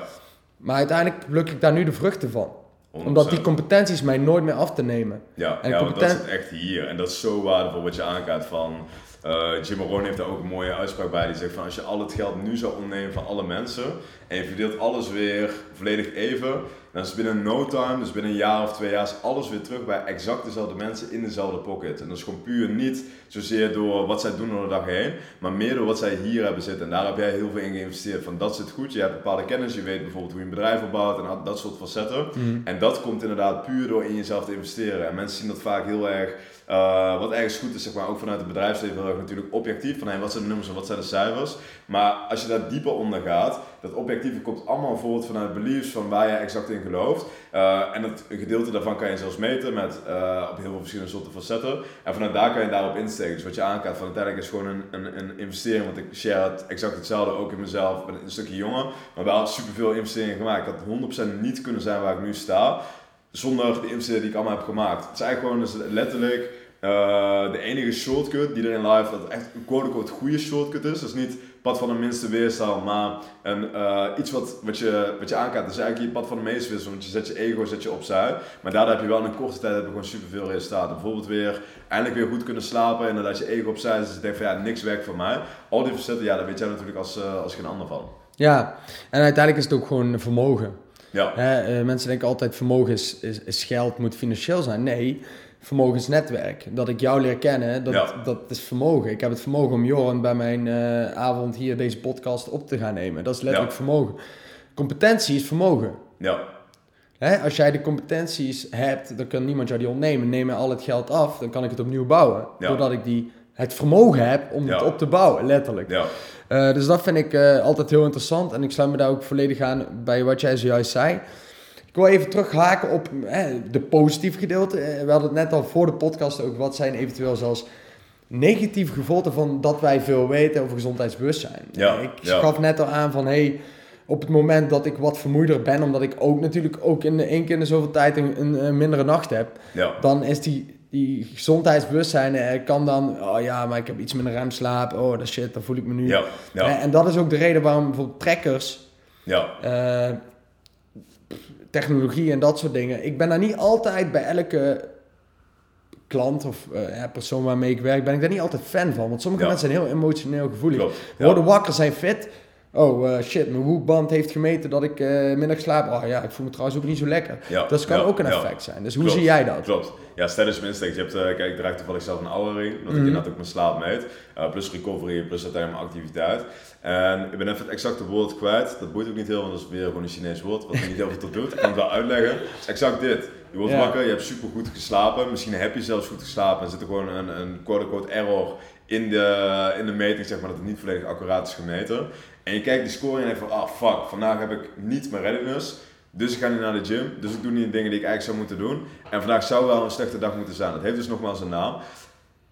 Maar uiteindelijk pluk ik daar nu de vruchten van. 100%. Omdat die competenties mij nooit meer af te nemen. Ja, En ja dat zit echt hier. En dat is zo waardevol wat je aankaart van... eh Jim Rohn heeft daar ook een mooie uitspraak bij. Die zegt van als je al het geld nu zou ontnemen van alle mensen... en je verdeelt alles weer volledig even... dan is binnen no time, dus binnen een jaar of twee jaar... is alles weer terug bij exact dezelfde mensen in dezelfde pocket. En dat is gewoon puur niet zozeer door wat zij doen door de dag heen... maar meer door wat zij hier hebben zitten. En daar heb jij heel veel in geïnvesteerd. Van dat zit goed, je hebt bepaalde kennis... je weet bijvoorbeeld hoe je een bedrijf opbouwt en dat- dat soort facetten... En dat komt inderdaad puur door in jezelf te investeren. En mensen zien dat vaak heel erg, eh, wat ergens goed is, zeg maar, ook vanuit het bedrijfsleven natuurlijk objectief. Van hey, wat zijn de nummers en wat zijn de cijfers. Maar als je daar dieper onder gaat, dat objectieve komt allemaal voort vanuit beliefs van waar jij exact in gelooft. Eh, en een gedeelte daarvan kan je zelfs meten met, eh, op heel veel verschillende soorten facetten. En vanuit daar kan je daarop insteken. Dus wat je aankaart van uiteindelijk is gewoon een, een, een investering. Want ik share het exact hetzelfde ook in mezelf. Ik ben een stukje jonger, maar wel superveel investeringen gemaakt. Ik had 100% niet kunnen zijn waar ik nu sta zonder de investeringen die ik allemaal heb gemaakt. Het eigenlijk gewoon dus letterlijk eh, de enige shortcut die er in live dat echt een quote-unquote goede shortcut is. Dus niet pad van de minste weerstand, maar een, eh, iets wat, wat, je, wat je aankaart. Dat is eigenlijk je pad van de meeste weerstand, want je zet je ego zet je opzij. Maar daardoor heb je wel in een korte tijd heb je gewoon superveel resultaten. Bijvoorbeeld weer, eindelijk weer goed kunnen slapen en dat je ego opzij is. Dus je denkt van ja, niks werkt voor mij. Al die facetten, ja, daar weet jij natuurlijk als, eh, als geen ander van. Ja, en uiteindelijk is het ook gewoon vermogen. Ja, Hè, mensen denken altijd vermogen is, is, is geld, moet financieel zijn. Nee, vermogen is netwerk. Dat ik jou leer kennen, dat, Ja. dat is vermogen. Ik heb het vermogen om Joran bij mijn eh, avond hier deze podcast op te gaan nemen. Dat is letterlijk Ja. vermogen. Competentie is vermogen. ja, Hè, als jij de competenties hebt, dan kan niemand jou die ontnemen. Neem mij al het geld af, dan kan ik het opnieuw bouwen. Ja. Doordat ik die, het vermogen heb om het op te bouwen, letterlijk. ja, Eh, dus dat vind ik eh, altijd heel interessant. En ik sluit me daar ook volledig aan bij wat jij zojuist zei. Ik wil even terughaken op eh, de positieve gedeelte. Eh, we hadden het net al voor de podcast ook. Wat zijn eventueel zelfs negatieve gevolgen van dat wij veel weten over gezondheidsbewustzijn. Ja, Eh, ik ja. gaf net al aan van... Hey, op het moment dat ik wat vermoeider ben, omdat ik ook natuurlijk ook in de één keer in de zoveel tijd een, een, een mindere nacht heb, ja, dan is die, die gezondheidsbewustzijn eh, kan dan, oh ja, maar ik heb iets minder remslaap, oh dat shit, dan voel ik me nu. ja, ja, En dat is ook de reden waarom bijvoorbeeld trekkers, ja, technologie en dat soort dingen, ik ben daar niet altijd bij elke klant of eh, ja, persoon waarmee ik werk, ben ik daar niet altijd fan van. Want sommige Ja. mensen zijn heel emotioneel gevoelig. klopt. Worden wakker, zijn fit. Oh eh, shit, mijn woekband heeft gemeten dat ik minder slaap. Oh ja, ik voel me trouwens ook niet zo lekker. Ja, Dat kan ja, ook een ja. effect zijn. Dus hoe Klopt, zie jij dat? Klopt. Ja, sterren insteek. Je hebt, eh, kijk, ik draag toevallig zelf een oude ring, omdat Mhm. ik inderdaad ook mijn slaap meet. Plus recovery, plus uiteindelijk mijn activiteit. En ik ben even het exacte woord kwijt. Dat boeit ook niet heel, want dat is weer gewoon een Chinees woord, wat er niet heel veel tot doet. Ik kan het wel uitleggen. Het is exact dit. Je wordt Ja. wakker, je hebt super goed geslapen. Misschien heb je zelfs goed geslapen en zit er gewoon een, een quote-unquote error in de, in de meting, zeg maar, dat het niet volledig accuraat is gemeten. En je kijkt die score en je denkt van, ah fuck, vandaag heb ik niet mijn readiness. Dus ik ga niet naar de gym. Dus ik doe niet de dingen die ik eigenlijk zou moeten doen. En vandaag zou wel een slechte dag moeten zijn. Dat heeft dus nogmaals een naam.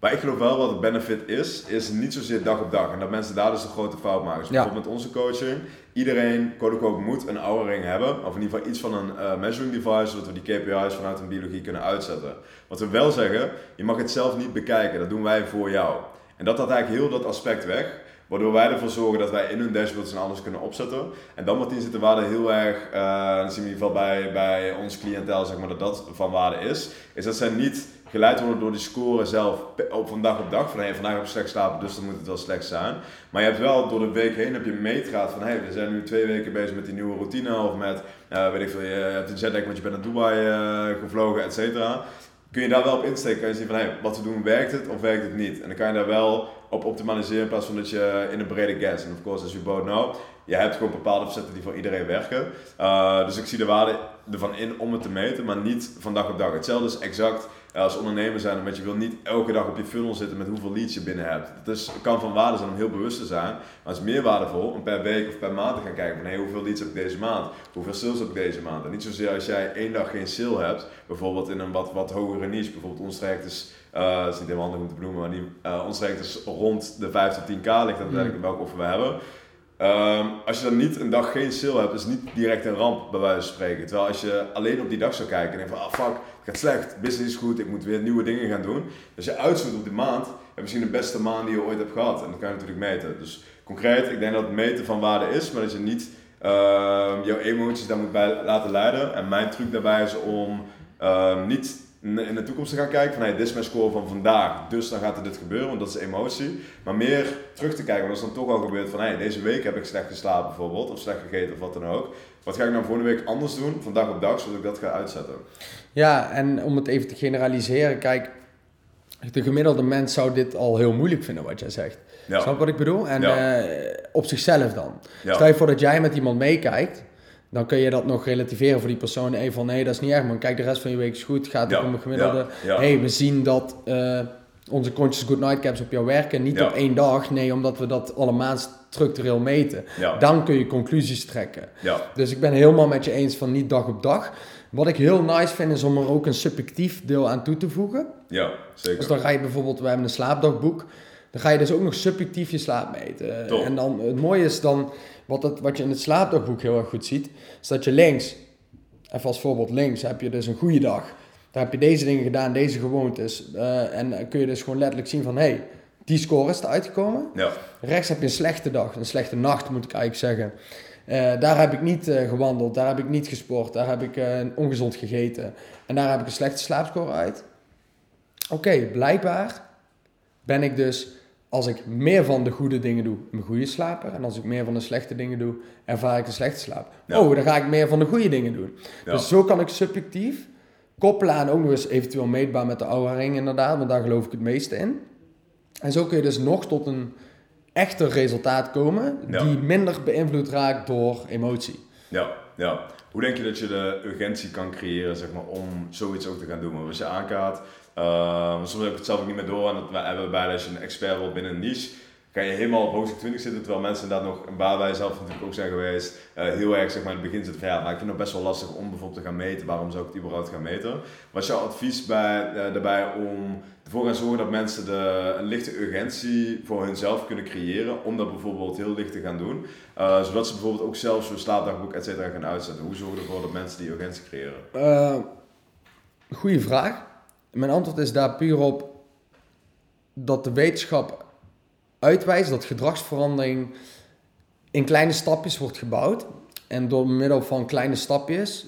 Maar ik geloof wel wat de benefit is, is niet zozeer dag op dag. En dat mensen daar dus een grote fout maken. Dus Ja. bijvoorbeeld met onze coaching, iedereen quote moet een Oura ring hebben. Of in ieder geval iets van een eh, measuring device, zodat we die KPI's vanuit een biologie kunnen uitzetten. Wat we wel zeggen, je mag het zelf niet bekijken, dat doen wij voor jou. En dat had eigenlijk heel dat aspect weg. Waardoor wij ervoor zorgen dat wij in hun dashboards en alles kunnen opzetten. En dan in zit de waarde heel erg, eh dat zien we in ieder geval bij, bij ons cliëntel, zeg maar, dat dat van waarde is. Is dat zij niet geleid worden door die score zelf op van dag op dag. Van hey, vandaag heb ik slecht slapen, dus dan moet het wel slecht zijn. Maar je hebt wel door de week heen heb je een meetraad van hey, we zijn nu twee weken bezig met die nieuwe routine. Of met, eh, weet ik veel, je hebt een jetlag want je bent naar Dubai eh, gevlogen, et cetera. Kun je daar wel op insteken, kan je zien van hey, wat we doen, werkt het of werkt het niet? En dan kan je daar wel op optimaliseren in plaats van dat je in een brede gas. En of course, as you both know, je hebt gewoon bepaalde facetten die voor iedereen werken. Uh, dus ik zie de waarde ervan in om het te meten, maar niet van dag op dag. Hetzelfde is exact als ondernemer zijn, want je wil niet elke dag op je funnel zitten met hoeveel leads je binnen hebt. Het kan van waarde zijn om heel bewust te zijn, maar het is meer waardevol om per week of per maand te gaan kijken van hey, hoeveel leads heb ik deze maand, hoeveel sales heb ik deze maand. En niet zozeer als jij één dag geen sale hebt, bijvoorbeeld in een wat, wat hogere niche, bijvoorbeeld ons traject is uh, dat is niet helemaal handig om te benoemen, maar die, uh, ons traject is rond de 5 tot 10k, ligt aan uiteindelijk welke offer we hebben. Um, als je dan niet een dag geen sale hebt, is het niet direct een ramp bij wijze van spreken. Terwijl als je alleen op die dag zou kijken en denkt van, ah fuck, het gaat slecht, business is goed, ik moet weer nieuwe dingen gaan doen. Als je uitzoekt op die maand, heb je misschien de beste maand die je ooit hebt gehad. En dat kan je natuurlijk meten. Dus concreet, ik denk dat het meten van waarde is, maar dat je niet uh, jouw emoties daar moet bij laten leiden. En mijn truc daarbij is om uh, niet in de toekomst te gaan kijken van hey, dit is mijn score van vandaag, dus dan gaat er dit gebeuren, want dat is emotie. Maar meer terug te kijken, want als dan toch al gebeurt van hey, deze week heb ik slecht geslapen bijvoorbeeld, of slecht gegeten of wat dan ook. Wat ga ik nou volgende week anders doen, van dag op dag, zodat ik dat ga uitzetten? Ja, en om het even te generaliseren, kijk, de gemiddelde mens zou dit al heel moeilijk vinden wat jij zegt. Ja. Snap wat ik bedoel? En ja. uh, op zichzelf dan. Ja. Stel je voor dat jij met iemand meekijkt, dan kun je dat nog relativeren voor die persoon. Even van, nee, dat is niet erg, maar kijk, de rest van je week is goed. Gaat het om een gemiddelde. Ja, hey, we zien dat uh, onze conscious good night caps op jou werken. Niet op één dag, nee, omdat we dat alle maand structureel meten. Dan kun je conclusies trekken. Dus ik ben helemaal met je eens van niet dag op dag. Wat ik heel nice vind, is om er ook een subjectief deel aan toe te voegen. Ja, zeker. Dus dan ga je bijvoorbeeld, we hebben een slaapdagboek. Dan ga je dus ook nog subjectief je slaap meten. Top. En dan, het mooie is dan, wat, het, wat je in het slaapdagboek heel erg goed ziet, is dat je links, even als voorbeeld links, heb je dus een goede dag. Daar heb je deze dingen gedaan, deze gewoontes. Uh, en dan kun je dus gewoon letterlijk zien van, hé, hey, die score is eruit gekomen. Ja. Rechts heb je een slechte dag, een slechte nacht moet ik eigenlijk zeggen. Uh, daar heb ik niet uh, gewandeld, daar heb ik niet gesport, daar heb ik ongezond gegeten. En daar heb ik een slechte slaapscore uit. Oké, okay, blijkbaar ben ik dus als ik meer van de goede dingen doe, een goede slaper. En als ik meer van de slechte dingen doe, ervaar ik een slechte slaap. Ja. Oh, dan ga ik meer van de goede dingen doen. Ja. Dus zo kan ik subjectief koppelen aan ook nog eens eventueel meetbaar met de oude ring inderdaad. Want daar geloof ik het meeste in. En zo kun je dus nog tot een echter resultaat komen Ja. die minder beïnvloed raakt door emotie. Ja, ja. Hoe denk je dat je de urgentie kan creëren zeg maar, om zoiets ook te gaan doen? Want als je aankaart, uh, soms heb ik het zelf ook niet meer door. En dat we hebben bij als een expert wordt binnen een niche, kan je helemaal op hoogste 20 zitten. Terwijl mensen inderdaad nog, een baan bij jezelf natuurlijk ook zijn geweest, uh, heel erg zeg maar, in het begin zitten van ja, maar ik vind het best wel lastig om bijvoorbeeld te gaan meten. Waarom zou ik het überhaupt gaan meten? Wat is jouw advies bij, uh, daarbij om ervoor te zorgen dat mensen de, een lichte urgentie voor hunzelf kunnen creëren om dat bijvoorbeeld heel licht te gaan doen? Uh, zodat ze bijvoorbeeld ook zelf zo'n slaapdagboek et cetera gaan uitzetten. Hoe zorgen ervoor dat mensen die urgentie creëren? Goeie vraag. Mijn antwoord is daar puur op dat de wetenschap uitwijst dat gedragsverandering in kleine stapjes wordt gebouwd. En door middel van kleine stapjes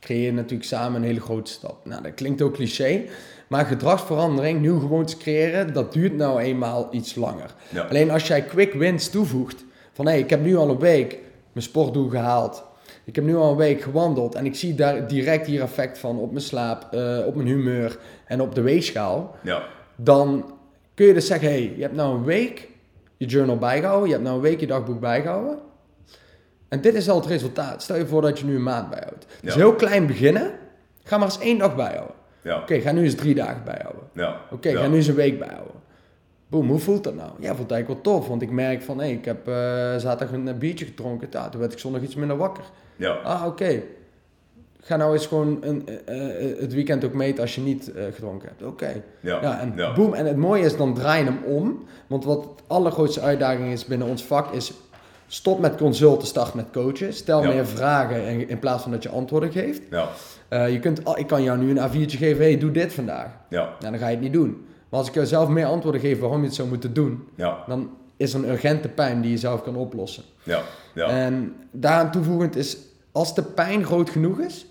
creëer je natuurlijk samen een hele grote stap. Nou, dat klinkt ook cliché. Maar gedragsverandering, nieuwe gewoontes creëren, dat duurt nou eenmaal iets langer. Ja. Alleen als jij quick wins toevoegt, van hé, hey, ik heb nu al een week mijn sportdoel gehaald. Ik heb nu al een week gewandeld en ik zie daar direct hier effect van op mijn slaap, uh, op mijn humeur en op de weegschaal. Ja. Dan kun je dus zeggen, hé, hey, je hebt nou een week je journal bijgehouden, je hebt nou een week je dagboek bijgehouden. En dit is al het resultaat. Stel je voor dat je nu een maand bijhoudt. Dus heel klein beginnen, ga maar eens één dag bijhouden. Ja. Oké, ga nu eens drie dagen bijhouden. Ja. Oké, ga nu eens een week bijhouden. Boom, hoe voelt dat nou? Ja, voelt eigenlijk wel tof, want ik merk van, hé, ik heb eh, zaterdag een biertje gedronken. Ja, toen werd ik zondag iets minder wakker. Ja. Ah, oké. Ga nou eens gewoon een, eh, eh, het weekend ook meten als je niet eh, gedronken hebt. Oké. Ja, Ja, en ja. boem. En het mooie is, dan draai je hem om. Want wat de allergrootste uitdaging is binnen ons vak, is stop met consulten, start met coachen. Stel Ja. meer vragen in, in plaats van dat je antwoorden geeft. Ja, je kunt, ik kan jou nu een A4'tje geven, hey, doe dit vandaag. ja, Nou, dan ga je het niet doen. Maar als ik jou zelf meer antwoorden geef waarom je het zou moeten doen, ja, dan is er een urgente pijn die je zelf kan oplossen. ja, ja. En daaraan toevoegend is, als de pijn groot genoeg is,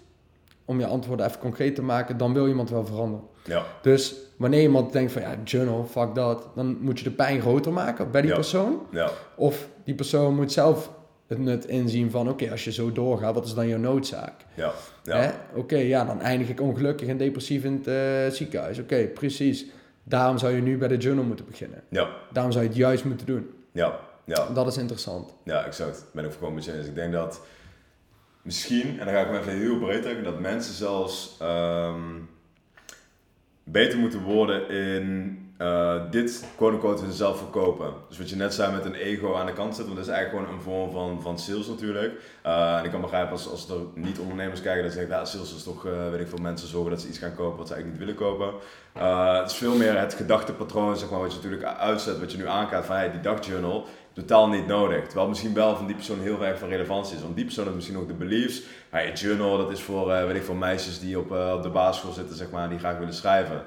om je antwoorden even concreet te maken, dan wil iemand wel veranderen. ja, Dus wanneer iemand denkt van ja, journal, fuck dat, dan moet je de pijn groter maken bij die Ja. persoon. ja, Of die persoon moet zelf het nut inzien van oké, als je zo doorgaat, wat is dan jouw noodzaak? ja, ja, Oké, ja, dan eindig ik ongelukkig en depressief in het eh, ziekenhuis. Oké, precies. Daarom zou je nu bij de journal moeten beginnen. ja, Daarom zou je het juist moeten doen. ja, ja. Dat is interessant. Ja, exact. Ben ik voorkomen met je eens. Ik denk dat misschien, en dan ga ik me even heel breed trekken, dat mensen zelfs ehm, beter moeten worden in eh, dit quote-unquote zelf verkopen. Dus wat je net zei met een ego aan de kant zetten, want dat is eigenlijk gewoon een vorm van, van sales natuurlijk. Eh, en ik kan begrijpen als, als er niet-ondernemers kijken, dat ze denken, ja, sales is toch, eh, weet ik veel, mensen zorgen dat ze iets gaan kopen wat ze eigenlijk niet willen kopen. Het is veel meer het gedachtepatroon, zeg maar, wat je natuurlijk uitzet, wat je nu aankaart van, hey, die dagjournal, totaal niet nodig. Terwijl misschien wel van die persoon heel erg van relevantie is. Want die persoon heeft misschien ook de beliefs. Hey, journal, dat is voor, eh, weet ik veel, meisjes die op, eh, op de basisschool zitten, zeg maar, die graag willen schrijven.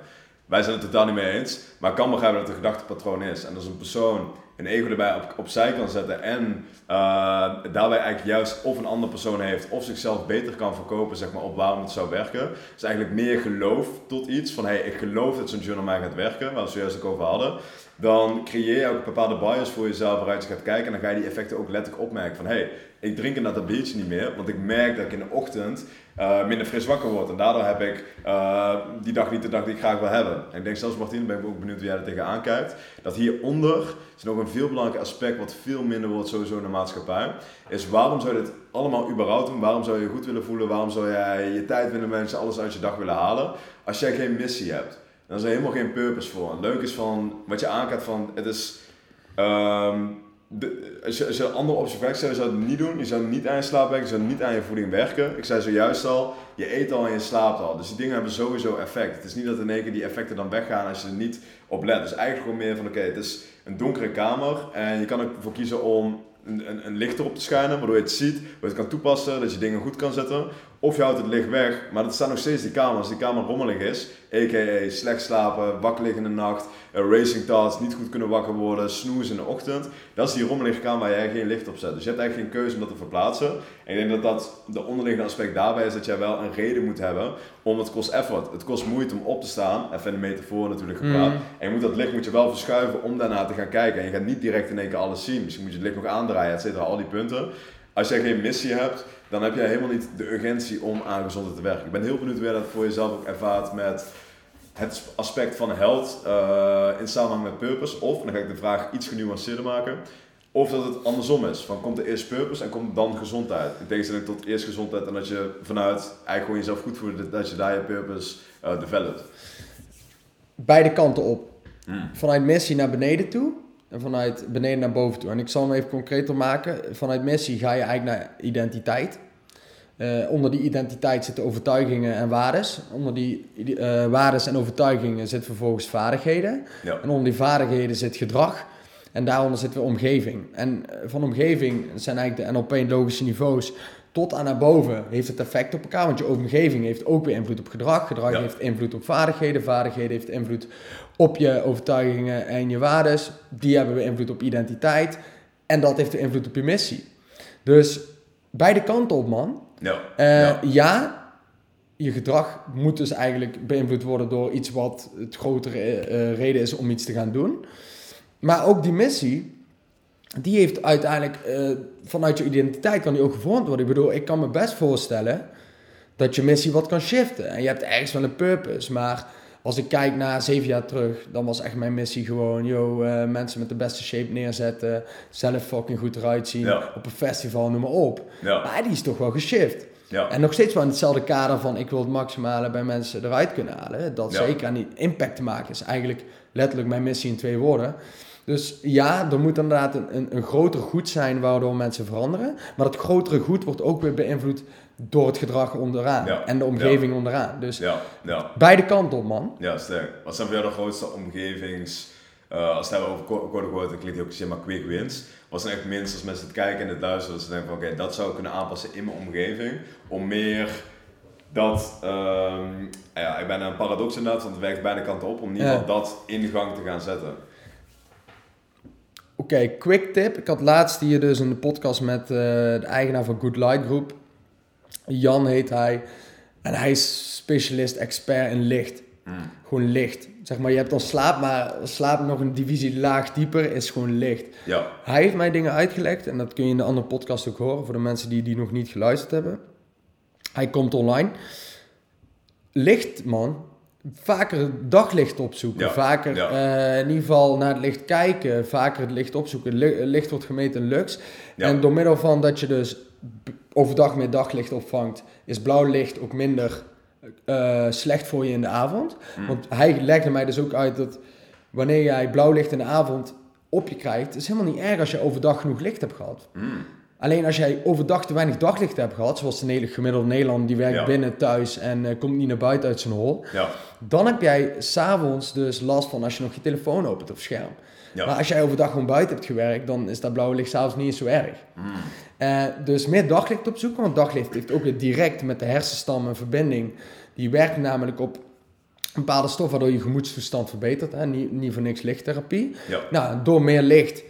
Wij zijn het totaal niet mee eens, maar ik kan begrijpen dat het een gedachtepatroon is. En als een persoon een ego erbij op, opzij kan zetten en eh, daarbij eigenlijk juist of een andere persoon heeft of zichzelf beter kan verkopen zeg maar, op waarom het zou werken. Dus eigenlijk meer geloof tot iets van hey, ik geloof dat zo'n journal mij gaat werken, waar we zojuist ook over hadden. Dan creëer je ook bepaalde bias voor jezelf waaruit je gaat kijken en dan ga je die effecten ook letterlijk opmerken van hey, ik drink inderdaad dat biertje niet meer, want ik merk dat ik in de ochtend eh, minder fris wakker word. En daardoor heb ik eh, die dag niet de dag die ik graag wil hebben. En ik denk zelfs Martien, ben ik ook benieuwd hoe jij er tegenaan kijkt. Dat hieronder is nog een veel belangrijk aspect wat veel minder wordt sowieso in de maatschappij. Is waarom zou je dit allemaal überhaupt doen? Waarom zou je je goed willen voelen? Waarom zou jij je tijd willen mensen alles uit je dag willen halen? Als jij geen missie hebt. Dan is helemaal geen purpose voor. Leuk is van wat je aankaart van het is... ehm, de, als, je, als je een andere optie vraagt, je zou het niet doen. Je zou niet aan je slaap werken, je zou niet aan je voeding werken. Ik zei zojuist al, je eet al en je slaapt al. Dus die dingen hebben sowieso effect. Het is niet dat in één keer die effecten dan weggaan als je er niet op let. Dus eigenlijk gewoon meer van, oké, het is een donkere kamer. En je kan ervoor kiezen om een, een, een licht erop te schijnen, waardoor je het ziet, waardoor je het kan toepassen, dat je dingen goed kan zetten. Of je houdt het licht weg, maar dat staat nog steeds die kamer. Als die kamer rommelig is, a.k.a. slecht slapen, wakker liggen in de nacht, eh, racing thoughts, niet goed kunnen wakker worden, snoezen in de ochtend. Dat is die rommelige kamer waar jij geen licht op zet. Dus je hebt eigenlijk geen keuze om dat te verplaatsen. En ik denk dat dat de onderliggende aspect daarbij is dat jij wel een reden moet hebben om het kost effort. Het kost moeite om op te staan, even in de metafoor natuurlijk gepraat. Mm. En je moet dat licht moet je wel verschuiven om daarna te gaan kijken. En je gaat niet direct in één keer alles zien. Misschien moet je het licht nog aandraaien, et cetera, al die punten. Als jij geen missie hebt, dan heb jij helemaal niet de urgentie om aan gezondheid te werken. Ik ben heel benieuwd hoe jij dat voor jezelf ook ervaart met het aspect van health eh, in samenhang met purpose. Of, en dan ga ik de vraag iets genuanceerder maken, of dat het andersom is. Van komt er eerst purpose en komt dan gezondheid. In tegenstelling tot eerst gezondheid en dat je vanuit eigenlijk gewoon jezelf goed voelt, dat je daar je purpose eh developt. Beide kanten op. Mm. Vanuit missie naar beneden toe en vanuit beneden naar boven toe. En ik zal hem even concreter maken. Vanuit missie ga je eigenlijk naar identiteit. Eh, onder die identiteit zitten overtuigingen en waardes. Onder die eh waardes en overtuigingen zitten vervolgens vaardigheden. Ja. En onder die vaardigheden zit gedrag. En daaronder zit weer omgeving. En eh, van omgeving zijn eigenlijk de NLP logische niveaus. Tot aan naar boven heeft het effect op elkaar. Want je omgeving heeft ook weer invloed op gedrag. Gedrag Ja. heeft invloed op vaardigheden. Vaardigheden heeft invloed op je overtuigingen en je waardes. Die hebben weer invloed op identiteit. En dat heeft weer invloed op je missie. Dus beide kanten op, man. Ja. Eh, ja, je gedrag moet dus eigenlijk beïnvloed worden door iets wat het grotere eh, reden is om iets te gaan doen. Maar ook die missie, die heeft uiteindelijk eh, vanuit je identiteit kan die ook gevormd worden. Ik bedoel, ik kan me best voorstellen dat je missie wat kan shiften. En je hebt ergens wel een purpose, maar als ik kijk naar zeven jaar terug, dan was echt mijn missie gewoon, yo, eh, mensen met de beste shape neerzetten, zelf fucking goed eruit zien, Ja. op een festival, noem maar op. Ja. Maar die is toch wel geshift. Ja. En nog steeds wel in hetzelfde kader van ik wil het maximale bij mensen eruit kunnen halen. Dat zeker aan die impact te maken is eigenlijk letterlijk mijn missie in twee woorden. Dus ja, er moet inderdaad een, een, een groter goed zijn waardoor mensen veranderen. Maar dat grotere goed wordt ook weer beïnvloed door het gedrag onderaan Ja, en de omgeving onderaan. Dus Ja, ja. beide kanten op, man. Ja, sterk. Wat zijn voor jou de grootste omgevings... eh, als we het hebben over code quote, dan klinkt die ook zeg maar quick wins. Wat zijn echt minst als mensen het kijken en het luisteren, dat ze denken van oké, dat zou ik kunnen aanpassen in mijn omgeving. Om meer dat, ehm, ja, ik ben een paradox inderdaad, want het werkt beide kanten op, om ieder Ja. dat in gang te gaan zetten. Oké, quick tip. Ik had laatst hier dus een podcast met eh, de eigenaar van Good Light Group. Jan heet hij. En hij is specialist, expert in licht. Hmm. Gewoon licht. Zeg maar, je hebt dan slaap, maar slaap nog een divisie laag dieper is gewoon licht. Ja, Hij heeft mij dingen uitgelegd en dat kun je in de andere podcast ook horen voor de mensen die die nog niet geluisterd hebben. Hij komt online. Licht, man. Vaker daglicht opzoeken. Ja, Vaker ja. eh, in ieder geval naar het licht kijken. Vaker het licht opzoeken. Li- licht wordt gemeten in lux. Ja. En door middel van dat je dus overdag meer daglicht opvangt, is blauw licht ook minder eh, slecht voor je in de avond. Mm. Want hij legde mij dus ook uit dat wanneer jij blauw licht in de avond op je krijgt, is helemaal niet erg als je overdag genoeg licht hebt gehad. Mm. Alleen als jij overdag te weinig daglicht hebt gehad, zoals de hele- gemiddelde Nederlander die werkt Ja. binnen thuis en eh, komt niet naar buiten uit zijn hol, ja, dan heb jij s'avonds dus last van als je nog je telefoon opent of scherm. ja. Maar als jij overdag gewoon buiten hebt gewerkt, dan is dat blauwe licht s'avonds niet eens zo erg. Mm. Eh, dus meer daglicht opzoeken, want daglicht heeft ook weer direct met de hersenstam een verbinding. Die werkt namelijk op een bepaalde stof waardoor je gemoedstoestand verbetert. Hè? Niet, niet voor niks lichttherapie. Ja. Nou, door meer licht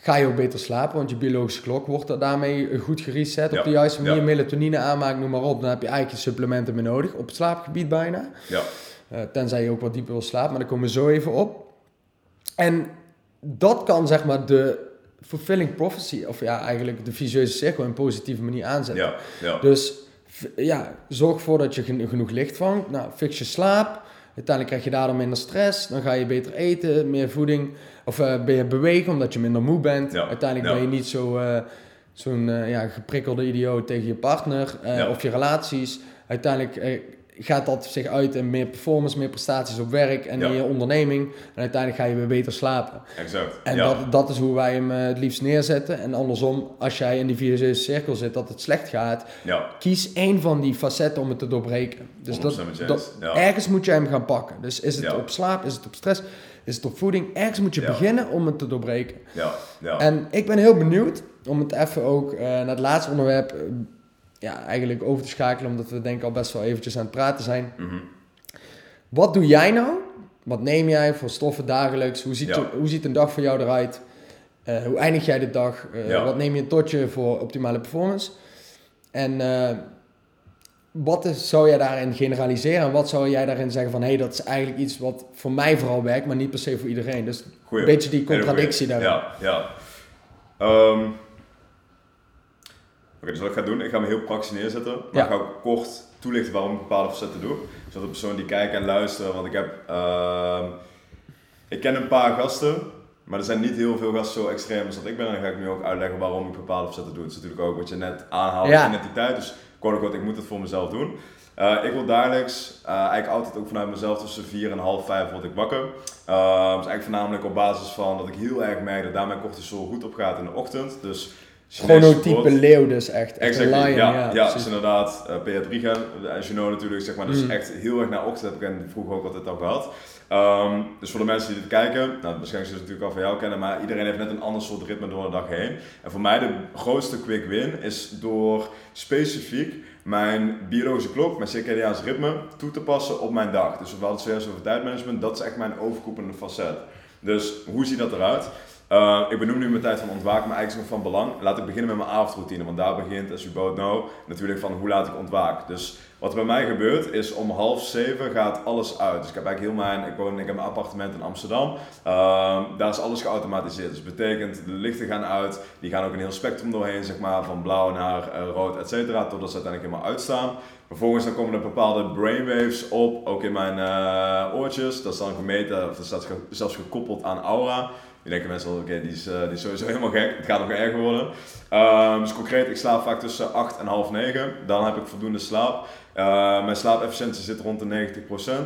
ga je ook beter slapen, want je biologische klok wordt daarmee goed gereset. Ja, Op de juiste manier ja. melatonine aanmaakt, noem maar op. Dan heb je eigenlijk je supplementen meer nodig, op het slaapgebied bijna. Ja, Eh, tenzij je ook wat dieper wil slapen, maar daar komen we zo even op. En dat kan zeg maar de fulfilling prophecy, of ja, eigenlijk de visueuze cirkel in een positieve manier aanzetten. ja, ja. Dus ja, zorg ervoor dat je gen- genoeg licht vangt. Nou, fix je slaap. Uiteindelijk krijg je daardoor minder stress. Dan ga je beter eten, meer voeding. Of eh, ben je bewegen omdat je minder moe bent. Ja, Uiteindelijk ben je niet zo, eh, zo'n eh, ja, geprikkelde idioot tegen je partner of je relaties. Uiteindelijk gaat dat zich uit in meer performance, meer prestaties op werk en Ja. in je onderneming. En uiteindelijk ga je weer beter slapen. exact. En ja. dat, dat is hoe wij hem eh, het liefst neerzetten. En andersom, als jij in die visueuze cirkel zit dat het slecht gaat, ja, kies één van die facetten om het te doorbreken. Dus dat, 100% met je dat- eens, ja. ergens moet je hem gaan pakken. Dus is het op slaap, is het op stress, is het op voeding? Ergens moet je beginnen om het te doorbreken. ja, ja. En ik ben heel benieuwd om het even ook eh, naar het laatste onderwerp eh, ja, eigenlijk over te schakelen, omdat we denk ik al best wel eventjes aan het praten zijn. Mhm. Wat doe jij nou? Wat neem jij voor stoffen dagelijks? Hoe ziet, Ja. je- hoe ziet een dag voor jou eruit? Eh, hoe eindig jij de dag? Eh, Ja. Wat neem je tot je voor optimale performance? En eh, wat is, zou jij daarin generaliseren? En wat zou jij daarin zeggen van... hé, hey, dat is eigenlijk iets wat voor mij vooral werkt... maar niet per se voor iedereen. Dus Goeie. een beetje die contradictie daarin. Ja, ja. Ehm, Oké, dus wat ik ga doen, ik ga me heel praktisch neerzetten. Maar Ja. ik ga ook kort toelichten waarom ik bepaalde facetten doe. Zodat de personen die kijken en luisteren, want ik heb... ehm, ik ken een paar gasten, maar er zijn niet heel veel gasten zo extreem als dat ik ben. En dan ga ik nu ook uitleggen waarom ik bepaalde facetten doe. Het is natuurlijk ook wat je net aanhaalt, Ja. identiteit. Dus quote unquote, ik moet het voor mezelf doen. Eh, ik word dagelijks, eh, eigenlijk altijd ook vanuit mezelf, tussen 4 en half 5 word ik wakker. Uh, dus eigenlijk voornamelijk op basis van dat ik heel erg merk dat daar mijn cortisol goed op gaat in de ochtend. Dus Chronotype leeuw dus echt. Echt Exactly, lion, ja, ja, ja, precies. dus inderdaad, uh, Beatriga, as you know natuurlijk, zeg maar, dus Mm. echt heel erg naar ochtend heb ik en vroeger ook altijd al gehad. Ehm, dus voor de mensen die dit kijken, nou, waarschijnlijk zullen ze het natuurlijk al van jou kennen, maar iedereen heeft net een ander soort ritme door de dag heen. En voor mij de grootste quick win is door specifiek mijn biologische klok, mijn circadiaans ritme, toe te passen op mijn dag. Dus we hadden het zojuist over tijdmanagement, dat is echt mijn overkoepelende facet. Dus hoe ziet dat eruit? Uh, ik benoem nu mijn tijd van ontwaken, maar eigenlijk is nog van belang. Laat ik beginnen met mijn avondroutine, want daar begint, as you both know, natuurlijk van hoe laat ik ontwaak. Dus wat bij mij gebeurt is om half zeven gaat alles uit. Dus ik heb eigenlijk heel mijn, ik woon, ik heb mijn appartement in Amsterdam. Uh, daar is alles geautomatiseerd. Dus betekent de lichten gaan uit, die gaan ook een heel spectrum doorheen, zeg maar, van blauw naar uh, rood, et cetera, totdat ze uiteindelijk helemaal uitstaan. Vervolgens dan komen er bepaalde brainwaves op, ook in mijn uh, oortjes. Dat is dan gemeten, of dat staat zelfs gekoppeld aan aura. Die denken mensen oké, okay, die, is, uh, die is sowieso helemaal gek. Het gaat nog erger worden. Uh, dus concreet, ik slaap vaak tussen 8 en half 9. Dan heb ik voldoende slaap. Uh, mijn slaapefficiëntie zit rond de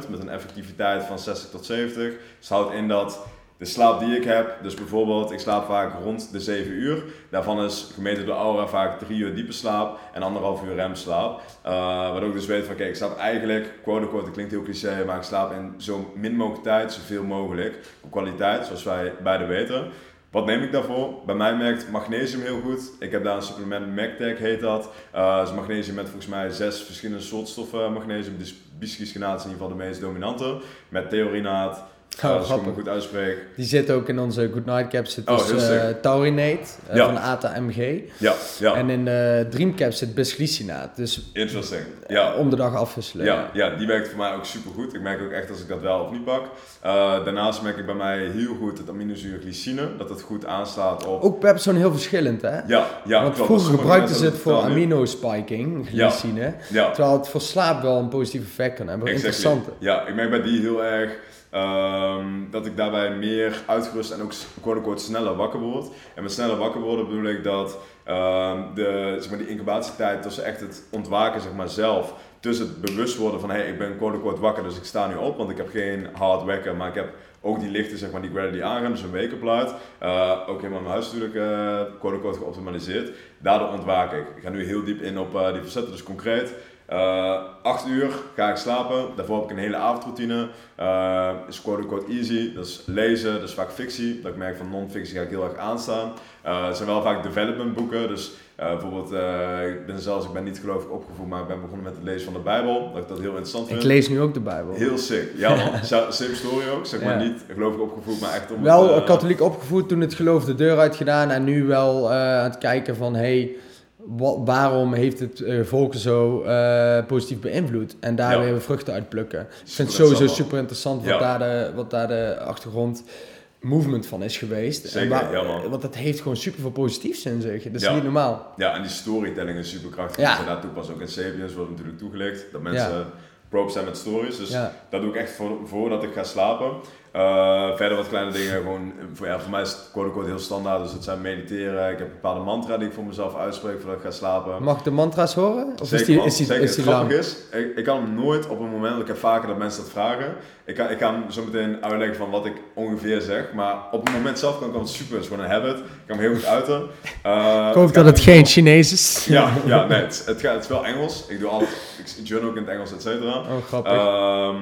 90% met een effectiviteit van 60 tot 70. Dus houdt in dat de slaap die ik heb, dus bijvoorbeeld, ik slaap vaak rond de 7 uur. Daarvan is gemeten door Aura vaak 3 uur diepe slaap en anderhalf uur remslaap. Uh, waardoor ik dus weet van, kijk, ik slaap eigenlijk, quote unquote, het klinkt heel cliché, maar ik slaap in zo min mogelijk tijd, zoveel mogelijk, op kwaliteit, zoals wij beide weten. Wat neem ik daarvoor? Bij mij merkt magnesium heel goed. Ik heb daar een supplement, MacTech heet dat. Uh, is magnesium met volgens mij zes verschillende soortstoffen magnesium. Dus bisglycinaat is in ieder geval de meest dominante. Met theorinaat, Oh, ik hem goed uitspreek. Die zit ook in onze Good Night Cap zit Oh, dus eh, taurinate eh, Ja. van ATA-MG. Ja, ja. En in de Dream Cap zit bisglycinaat. Dus Interesting. eh, Ja. om de dag afwisselen. Ja, ja, die werkt voor mij ook super goed. Ik merk ook echt als ik dat wel of niet pak. Uh, daarnaast merk ik bij mij heel goed het aminozuur glycine, dat het goed aanslaat op. Ook Pepzone heel verschillend, hè? Ja, ja, Want klopt. vroeger gebruikten ze het voor amino-spiking, glycine. Ja, Terwijl het voor slaap wel een positief effect kan hebben. exactly. Interessante. Ja, ik merk bij die heel erg ehm, dat ik daarbij meer uitgerust en ook sneller wakker word. En met sneller wakker worden bedoel ik dat ehm, de, zeg maar, die incubatietijd tussen echt het ontwaken zeg maar, zelf, tussen het bewust worden van hey, ik ben quote unquote wakker, dus ik sta nu op, want ik heb geen hard wekker, maar ik heb ook die lichten zeg maar, die gradually aangaan, dus een wake-up light. Uh, ook helemaal mijn huis natuurlijk uh, quote unquote geoptimaliseerd. Daardoor ontwaak ik. Ik ga nu heel diep in op uh, die facetten, dus concreet. Uh, 8 uur ga ik slapen. Daarvoor heb ik een hele avondroutine. Uh, is quote unquote easy. Dat is lezen, dat is vaak fictie. Dat ik merk van non-fictie ga ik heel erg aanstaan. Uh, het zijn wel vaak development boeken. Dus bijvoorbeeld, ik ben zelfs, ik ben niet gelovig opgevoed, maar ik ben begonnen met het lezen van de Bijbel. Dat ik dat heel interessant vind. Ik lees nu ook de Bijbel. Heel sick. Ja man, same story ook. Zeg maar Ja. niet gelovig opgevoed, maar echt om Wel het, katholiek opgevoed, toen het geloof de deur uitgedaan en nu wel aan het kijken van hey, wat, waarom heeft het uh, volk zo uh, positief beïnvloed en daar Ja. weer vruchten uit plukken. Ik vind het sowieso super interessant wat, Ja. daar de, wat daar de achtergrond movement van is geweest. Zeker, en waar- ja, want dat heeft gewoon super veel positiefs in zich. Dat is Ja. niet normaal. Ja, en die storytelling is super krachtig. Ja. Dus daar toepassen ook in Sapiens wordt natuurlijk toegelicht. Dat mensen probe zijn met stories. Dus Ja. dat doe ik echt voor, voordat ik ga slapen. Uh, verder wat kleine dingen. Gewoon, voor, ja, voor mij is het quote heel standaard. Dus het zijn mediteren. Ik heb een bepaalde mantra die ik voor mezelf uitspreek voordat ik ga slapen. Mag ik de mantra's horen? Of Zeker, is die, is die, Zeker. is die het grappige is, ik, ik kan hem nooit op een moment, ik heb vaker dat mensen dat vragen. Ik, kan, ik ga hem zo meteen uitleggen van wat ik ongeveer zeg. Maar op het moment zelf kan ik hem super, het is gewoon een habit. Ik kan hem heel goed uiten. Uh, Ik hoop dat het geen Chinees is. ja, ja nee, het, het, gaat, het is wel Engels. Ik doe alles, ik journal ook in het Engels, et cetera. Oh, grappig. Ehm,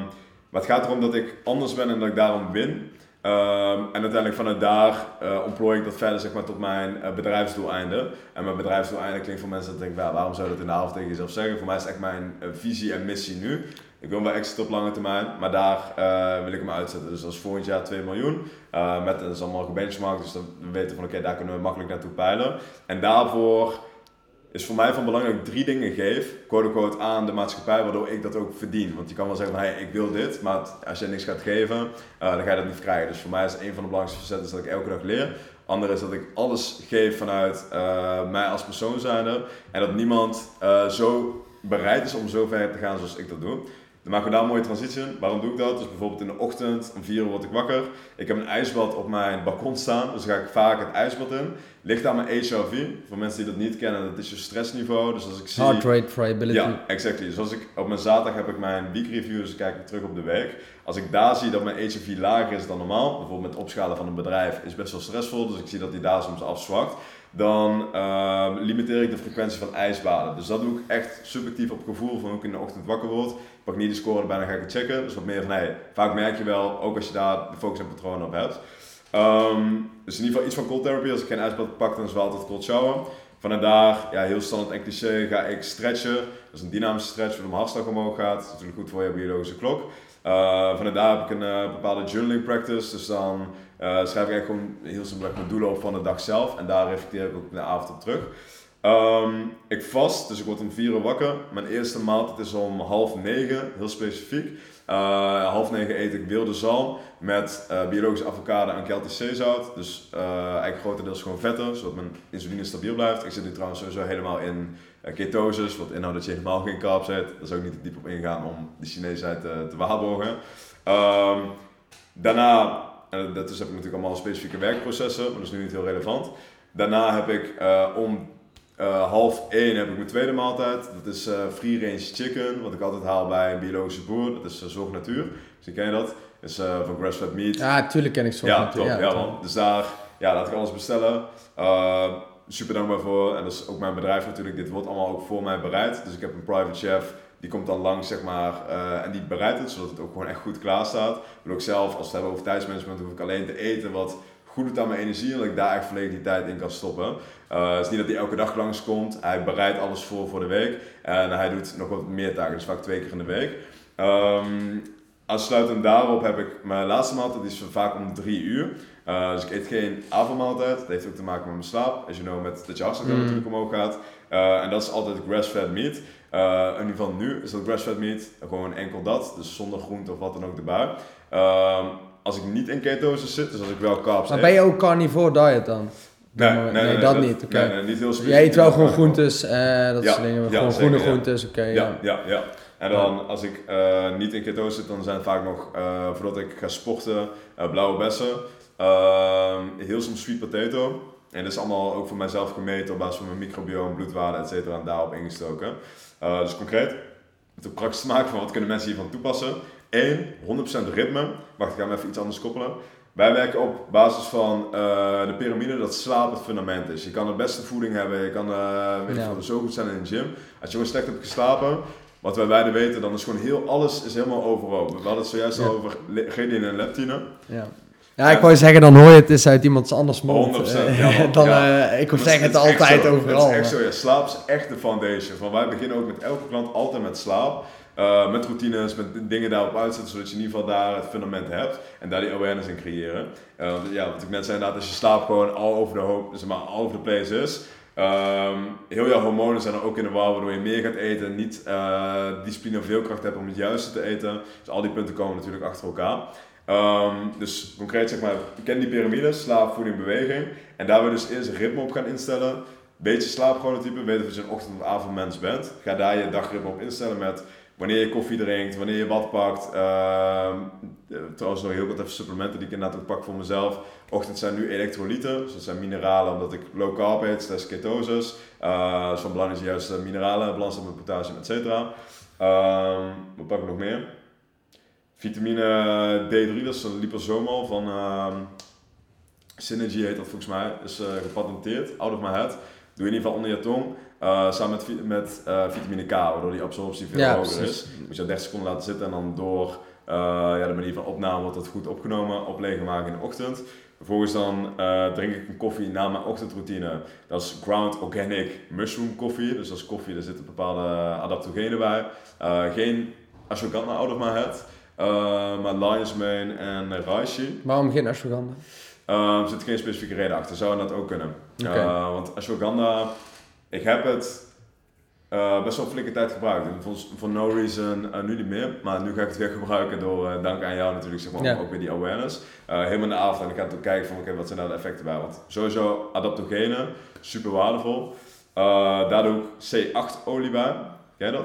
maar het gaat erom dat ik anders ben en dat ik daarom win. Ehm, en uiteindelijk vanuit daar uh, ontplooi ik dat verder zeg maar, tot mijn uh, bedrijfsdoeleinden. En mijn bedrijfsdoeleinden klinkt voor mensen dat denken, ja, waarom zou dat in de avond tegen jezelf zeggen? Voor mij is echt mijn uh, visie en missie nu. Ik wil wel exit op lange termijn, maar daar wil ik hem uitzetten. Dus dat is volgend jaar 2 miljoen. Met, dat is allemaal gebenchmarkt, dus dan we weten van oké, daar kunnen we makkelijk naartoe peilen. En daarvoor is voor mij van belang dat ik drie dingen geef, quote unquote, aan de maatschappij, waardoor ik dat ook verdien. Want je kan wel zeggen van, hey, ik wil dit, maar als je niks gaat geven, uh, dan ga je dat niet krijgen. Dus voor mij is een van de belangrijkste facetten dat ik elke dag leer. Ander is dat ik alles geef vanuit uh, mij als persoon zijnde. En dat niemand uh, zo bereid is om zo ver te gaan zoals ik dat doe. Dan maken we daar een mooie transitie in. Waarom doe ik dat? Dus bijvoorbeeld in de ochtend, om 4 uur word ik wakker. Ik heb een ijsbad op mijn balkon staan, dus ga ik vaak het ijsbad in. Ligt aan mijn HRV. Voor mensen die dat niet kennen, dat is je stressniveau. Dus als ik zie... Heart rate variability. Ja, exactly. Dus als ik, op mijn zaterdag heb ik mijn week review, dus dan kijk ik terug op de week. Als ik daar zie dat mijn HRV lager is dan normaal, bijvoorbeeld met opschalen van een bedrijf, is best wel stressvol. Dus ik zie dat die daar soms afzwakt. Dan uh, limiteer ik de frequentie van ijsbaden. Dus dat doe ik echt subjectief op gevoel van hoe ik in de ochtend wakker word. Niet de score erbij, dan ga ik het checken. Dus wat meer van, hey, vaak merk je wel, ook als je daar de focus en patronen op hebt. Um, dus in ieder geval iets van cold therapy. Als ik geen ijsbad pak, dan is wel altijd cold shower. Vanuit daar, ja, heel standaard en cliché, ga ik stretchen. Dat is een dynamische stretch, waardoor mijn hartslag omhoog gaat. Dat is natuurlijk goed voor je biologische klok. Uh, vanuit daar heb ik een uh, bepaalde journaling practice. Dus dan uh, schrijf ik eigenlijk gewoon heel simpel mijn doelen op van de dag zelf. En daar reflecteer ik ook de avond op terug. Um, ik vast, dus ik word om 4 uur wakker. Mijn eerste maaltijd is om half negen, heel specifiek. Uh, half negen eet ik wilde zalm met uh, biologische avocado en Celtic zeezout. Dus uh, eigenlijk grotendeels gewoon vetten, zodat mijn insuline stabiel blijft. Ik zit nu trouwens sowieso helemaal in ketosis, wat inhoudt dat je helemaal geen carbs eet. Daar zou ik niet te diep op ingaan om de Chineesheid te, te waarborgen. Um, daarna, en dat is, heb ik natuurlijk allemaal specifieke werkprocessen, maar dat is nu niet heel relevant. Daarna heb ik om uh, half 1 heb ik mijn tweede maaltijd. Dat is uh, free range chicken, wat ik altijd haal bij een biologische boer. Dat is uh, Zorg Natuur. Misschien ken je dat. is van grass-fed meat. Ja, tuurlijk ken ik Zorg ja, Natuur. Top, ja, ja man. Dus daar ja, laat ik alles bestellen. super dankbaar voor. En dat is ook mijn bedrijf natuurlijk. Dit wordt allemaal ook voor mij bereid. Dus ik heb een private chef. Die komt dan langs, zeg maar, en die bereidt het, zodat het ook gewoon echt goed klaar staat. Ik wil ook zelf, als we het hebben over tijdsmanagement, hoef ik alleen te eten wat goed doet aan mijn energie en dat ik daar echt volledig die tijd in kan stoppen. Uh, het is niet dat hij elke dag langskomt. Hij bereidt alles voor voor de week. En hij doet nog wat meer taken, dus vaak twee keer in de week. Um, aansluitend daarop heb ik mijn laatste maaltijd, die is vaak om drie uur. Uh, dus ik eet geen avondmaaltijd. Dat heeft ook te maken met mijn slaap. Als je know, met dat je hartslag mm. natuurlijk omhoog gaat. Uh, en dat is altijd grass-fed meat. in ieder geval nu is dat grass-fed meat. Gewoon enkel dat. Dus zonder groente of wat dan ook erbij. Als ik niet in ketose zit, dus als ik wel carbs Maar ben je ook carnivore diet dan? Nee, nee, nee, dat, niet. Okay. Nee, niet heel specifiek. Jij eet wel gewoon groentes, uh, dat ja, soort dingen. gewoon groene groentes, oké. ja. ja, ja. En dan als ik uh, niet in ketose zit, dan zijn het vaak nog, uh, voordat ik ga sporten, blauwe bessen. Ehm, heel soms sweet potato. En dat is allemaal ook voor mijzelf gemeten op basis van mijn microbiome, bloedwaarde, et cetera, en daarop ingestoken. dus concreet, met de praktisch maken van wat kunnen mensen hiervan toepassen. 1, 100% ritme. Wacht, ik ga hem even iets anders koppelen. Wij werken op basis van uh, de piramide dat slaap het fundament is. Je kan de beste voeding hebben, je kan uh, weet ja. je, zo goed zijn in de gym. Als je gewoon slecht hebt geslapen, wat wij beide weten, dan is gewoon heel alles is helemaal overhoop. We hadden het zojuist ja. over gliadine en leptine. Ja. Ja, ik wou zeggen, dan hoor je het is uit iemands anders mond. 100%, eh, ja, dan, ja. Uh, ik wil zeggen het altijd overal. Het is echt zo, ja. Slaap is echt de foundation. Van wij beginnen ook met elke klant altijd met slaap. Uh, met routines, met dingen daarop uitzetten, zodat je in ieder geval daar het fundament hebt en daar die awareness in creëren. Uh, ja, wat ik net zei, inderdaad, als je slaap gewoon al over de hoop, zeg maar, all over the place is. Um, heel jouw hormonen zijn er ook in de war, waardoor je meer gaat eten, niet uh, discipline of veelkracht hebt om het juiste te eten. Dus al die punten komen natuurlijk achter elkaar. Um, dus concreet zeg maar, ken die piramide, slaap, voeding, beweging. En daar je dus eerst ritme op gaan instellen. Beetje slaapchronotype, weet of je een ochtend- of avondmens bent. Ga daar je dagritme op instellen met wanneer je koffie drinkt, wanneer je wat pakt. Uh, trouwens nog heel wat even supplementen die ik inderdaad ook pak voor mezelf. Ochtend zijn nu elektrolyten, dus dat zijn mineralen omdat ik low carb eet, dat is ketoses. Uh, dus van belang is juist mineralen, balans met potassium, et cetera. Uh, wat pak ik nog meer? Vitamine D3, dat is een liposomal van uh, Synergy heet dat volgens mij, is gepatenteerd, out of my head. Doe in ieder geval onder je tong. Uh, samen met, met uh, vitamine K, waardoor die absorptie veel hoger is. Moet je 30 seconden laten zitten en dan door uh, ja, de manier van opname wordt dat goed opgenomen, opleggen maken in de ochtend. Vervolgens dan drink ik een koffie na mijn ochtendroutine. Dat is ground organic mushroom koffie. Dus dat is koffie, daar zitten bepaalde adaptogenen bij. geen ashwagandha out of my head. maar lion's mane en reishi. Waarom geen ashwagandha? er zit geen specifieke reden achter. Zou dat ook kunnen. Okay. want ashwagandha ik heb het uh, best wel flinke tijd gebruikt. En voor, no reason uh, nu niet meer. Maar nu ga ik het weer gebruiken door, uh, dank aan jou natuurlijk, zeg maar, ook weer die awareness. helemaal in de avond en ik ga ook kijken van, oké, wat zijn daar de effecten bij? Want sowieso adaptogenen, super waardevol. daar doe ik C8 olie bij. Ken je dat?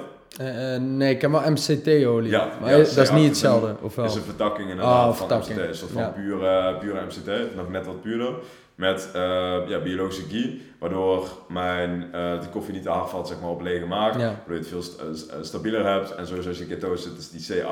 nee, ik heb wel MCT-olie. Ja, maar ja, dat is niet hetzelfde, of wel? is een vertakking inderdaad oh, van MCT. Een soort van pure, pure MCT, nog net wat puurder met uh, ja, biologische ghee, waardoor mijn, uh, die koffie niet te hard valt zeg maar, op lege maag, ja. waardoor je het veel st uh, stabieler hebt. En sowieso als je ketose zit, is die C8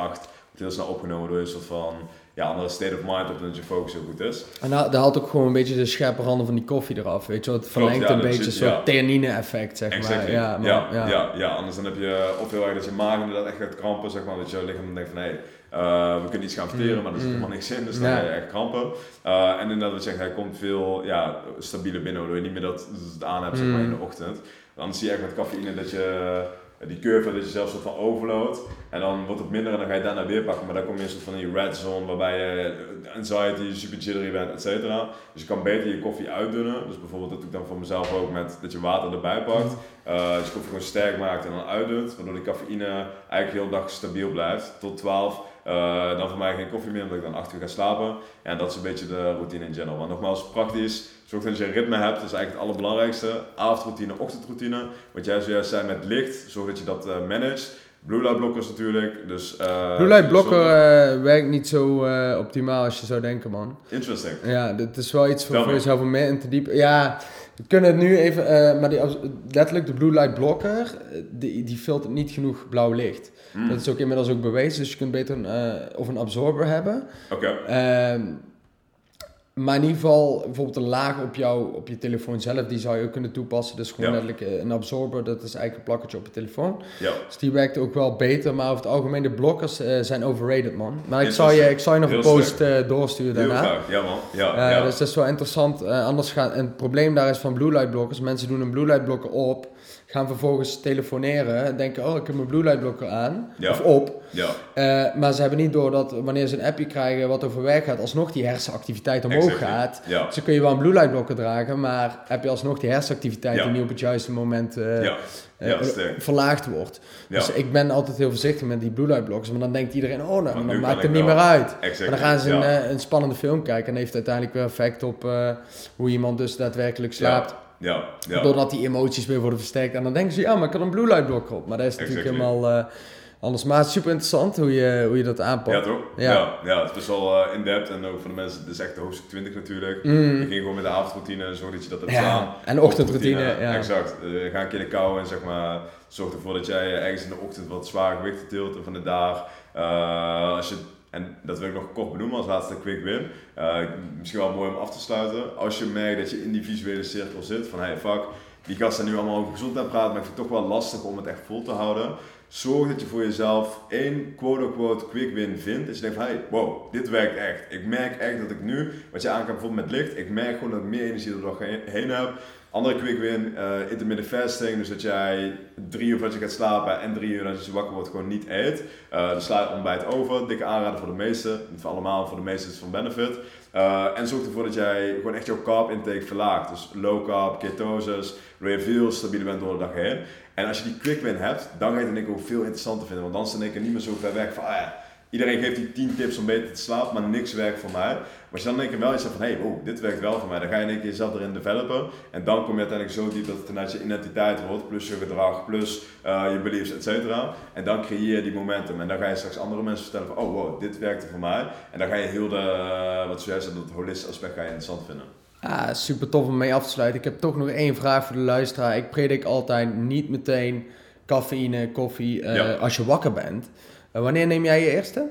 wordt heel snel opgenomen door een soort van ja, andere state of mind op dat je focus heel goed is. En dat, dat haalt ook gewoon een beetje de scherpe randen van die koffie eraf, weet je Het verlengt een beetje een soort ja. effect, zeg maar. Ja, maar ja, ja, ja. Ja, anders dan heb je of heel erg dat je maag inderdaad echt gaat krampen, zeg maar, dat je lichaam denkt van, hé, hey, uh, we kunnen iets gaan verteren, mm, maar er is mm. helemaal niks in, dus dan ja. ga je echt krampen. Uh, en inderdaad, wat je zegt, hij komt veel ja, stabieler binnen, waardoor je niet meer dat, het aan hebt zeg maar, in de mm. ochtend. Dan zie je echt met cafeïne dat je die curve dat je zelfs soort van overload. En dan wordt het minder en dan ga je daarna weer pakken. Maar dan kom je in een soort van die red zone waarbij je anxiety, super jittery bent, et cetera. Dus je kan beter je koffie uitdunnen. Dus bijvoorbeeld dat doe ik dan voor mezelf ook met dat je water erbij pakt. Uh, dus je koffie gewoon sterk maakt en dan uitdunt. Waardoor die cafeïne eigenlijk heel dag stabiel blijft. Tot 12. Uh, dan voor mij geen koffie meer, omdat ik dan 8 uur ga slapen. En dat is een beetje de routine in general. Maar nogmaals, praktisch Zorg dat je een ritme hebt, dat is eigenlijk het allerbelangrijkste. Avondroutine, ochtendroutine. Wat jij zojuist zei met licht, zorg dat je dat uh, managt. Blue light blokkers natuurlijk. Dus, uh, Blue light blokker uh, werkt niet zo uh, optimaal als je zou denken, man. Interesting. Ja, dit is wel iets voor, voor jezelf om meer in te diepen. Ja, we kunnen het nu even, maar die, letterlijk de blue light blokker, die, die filtert niet genoeg blauw licht. Mm. Dat is ook inmiddels ook bewezen, dus je kunt beter een, of een absorber hebben. Oké. Okay. Ehm, maar in ieder geval, bijvoorbeeld een laag op, jou, op je telefoon zelf, die zou je ook kunnen toepassen. Dus gewoon ja. Eh, een absorber, dat is eigenlijk een plakketje op je telefoon. Ja. Dus die werkt ook wel beter, maar over het algemeen de blokkers uh, zijn overrated, man. Maar ik zal je, ik zal je nog een post uh, doorsturen daarna. Graag, ja man. Ja, ja. Dus dat is wel interessant. anders gaat, en het probleem daar is van blue light blokkers, mensen doen een blue light blokker op gaan vervolgens telefoneren. Denken, oh, ik heb mijn blue light blokker aan. Of op. Ja. Uh, maar ze hebben niet door dat wanneer ze een appje krijgen wat over werk gaat, alsnog die hersenactiviteit omhoog exactly. gaat. Ja. Dus dan kun je wel een blue light blokker dragen, maar heb je alsnog die hersenactiviteit die niet op het juiste moment uh, ja. Uh, verlaagd wordt. Dus ik ben altijd heel voorzichtig met die blue light blokkers. Maar dan denkt iedereen, oh, nou, dan maakt het niet meer uit. Exactly. Maar dan gaan ze een, een, spannende film kijken en heeft uiteindelijk weer effect op hoe iemand dus daadwerkelijk slaapt. Ja, ja. Doordat die emoties weer worden versterkt. En dan denken ze, ja, maar ik had een blue light blokker op. Maar dat is natuurlijk helemaal uh, anders. Maar het is super interessant hoe je, hoe je dat aanpakt. Ja, toch? Ja, ja, het is best wel uh, in-depth. En ook voor de mensen, het is echt de hoofdstuk 20 natuurlijk. Mm. Ging gewoon met de avondroutine en zorg dat je dat hebt ja. staan. En de ochtendroutine, ja. Exact. Uh, ga een keer de kou en zeg maar, zorg ervoor dat jij ergens in de ochtend wat zwaar gewicht tilt van de dag. als je en dat wil ik nog kort benoemen als laatste quick win. Uh, misschien wel mooi om af te sluiten. Als je merkt dat je in die visuele cirkel zit van hey fuck, die gasten nu allemaal over gezondheid praten, maar ik vind het toch wel lastig om het echt vol te houden. Zorg dat je voor jezelf één quote-unquote quick win vindt. Dat je denkt van hey, wow, dit werkt echt. Ik merk echt dat ik nu, wat je aan bijvoorbeeld met licht, ik merk gewoon dat ik meer energie er nog heen heb. Andere quick win, uh, intermittent fasting, dus dat jij drie uur voordat je gaat slapen en drie uur als je wakker wordt gewoon niet eet. Uh, dan sla je ontbijt over, dikke aanrader voor de meesten, voor allemaal, voor de meesten is het van benefit. Uh, en zorg ervoor dat jij gewoon echt jouw carb intake verlaagt. Dus low carb, ketosis, veel stabieler bent door de dag heen. En als je die quick win hebt, dan ga je het denk ook veel interessanter vinden, want dan is het niet meer zo ver weg van ah ja, Iedereen geeft die 10 tips om beter te slapen, maar niks werkt voor mij. Maar als je dan denk ik wel iets van, hé, hey, wow, dit werkt wel voor mij. Dan ga je in één keer jezelf erin developen. En dan kom je uiteindelijk zo diep dat het vanuit je identiteit wordt, plus je gedrag, plus uh, je beliefs, et cetera. En dan creëer je die momentum. En dan ga je straks andere mensen vertellen van, oh wow, dit werkte voor mij. En dan ga je heel de, uh, wat zojuist dat holistische aspect ga je interessant vinden. Ah, super tof om mee af te sluiten. Ik heb toch nog één vraag voor de luisteraar. Ik predik altijd niet meteen cafeïne, koffie uh, als je wakker bent. Uh, wanneer neem jij je eerste?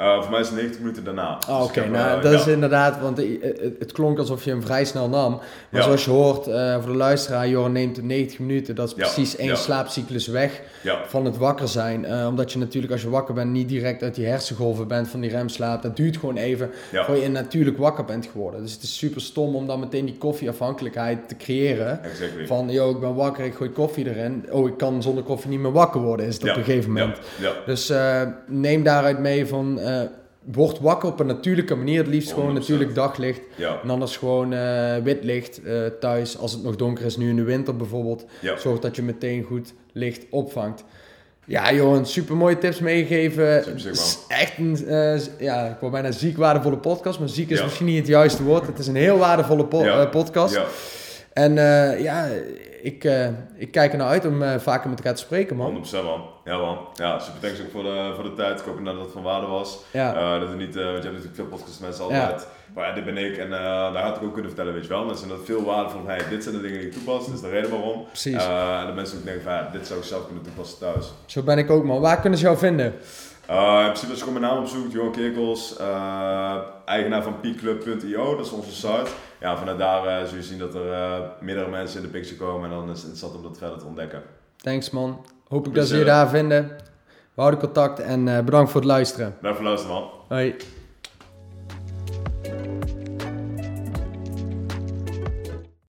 Uh, voor mij is het 90 minuten daarna. Oh, Oké, okay. dus nou, uh, dat ja. is inderdaad, want het, het, klonk alsof je hem vrij snel nam. Maar ja. zoals je hoort, voor de luisteraar, Joran neemt 90 minuten. Dat is precies één slaapcyclus weg van het wakker zijn. omdat je natuurlijk als je wakker bent niet direct uit die hersengolven bent van die remslaap. Dat duurt gewoon even voor je natuurlijk wakker bent geworden. Dus het is super stom om dan meteen die koffieafhankelijkheid te creëren. Exactly. Van, yo, ik ben wakker, ik gooi koffie erin. Oh, ik kan zonder koffie niet meer wakker worden, is het op een gegeven moment. Dus neem daaruit mee van uh, word wakker op een natuurlijke manier. Het liefst gewoon natuurlijk daglicht. Ja. En anders gewoon uh, wit licht uh, thuis. Als het nog donker is, nu in de winter bijvoorbeeld. Ja. Zorg dat je meteen goed licht opvangt. Ja, Johan, super mooie tips meegegeven. Echt een, ja, ik wou bijna ziek waardevolle podcast, maar ziek is ja. misschien niet het juiste woord. Het is een heel waardevolle po ja. podcast. En ja, ik, uh, ik kijk er naar uit om uh, vaker met elkaar te spreken, man. 100% man. Ja, man. Ja, super thanks ook voor de, voor de tijd. Ik hoop dat het van waarde was. Ja. Uh, dat we niet, want je hebt natuurlijk veel podcasts mensen altijd. Ja. Maar ja, dit ben ik en daar had ik ook kunnen vertellen, weet je wel. Mensen dat veel waarde van, hey, dit zijn de dingen die ik toepas. Dit is de reden waarom. Precies. en de mensen ook denken van, ja, dit zou ik zelf kunnen toepassen thuis. Zo ben ik ook, man. Waar kunnen ze jou vinden? Uh, in principe als je gewoon mijn naam opzoekt, Johan Kerkels, uh, eigenaar van peakclub.io, dat is onze site. Ja, vanuit daar uh, zul je zien dat er meerdere mensen in de picture komen en dan is het interessant om dat verder te ontdekken. Thanks man. Hoop ik dat ze je daar vinden. We houden contact en bedankt voor het luisteren. Bedankt voor het luisteren man. Hoi.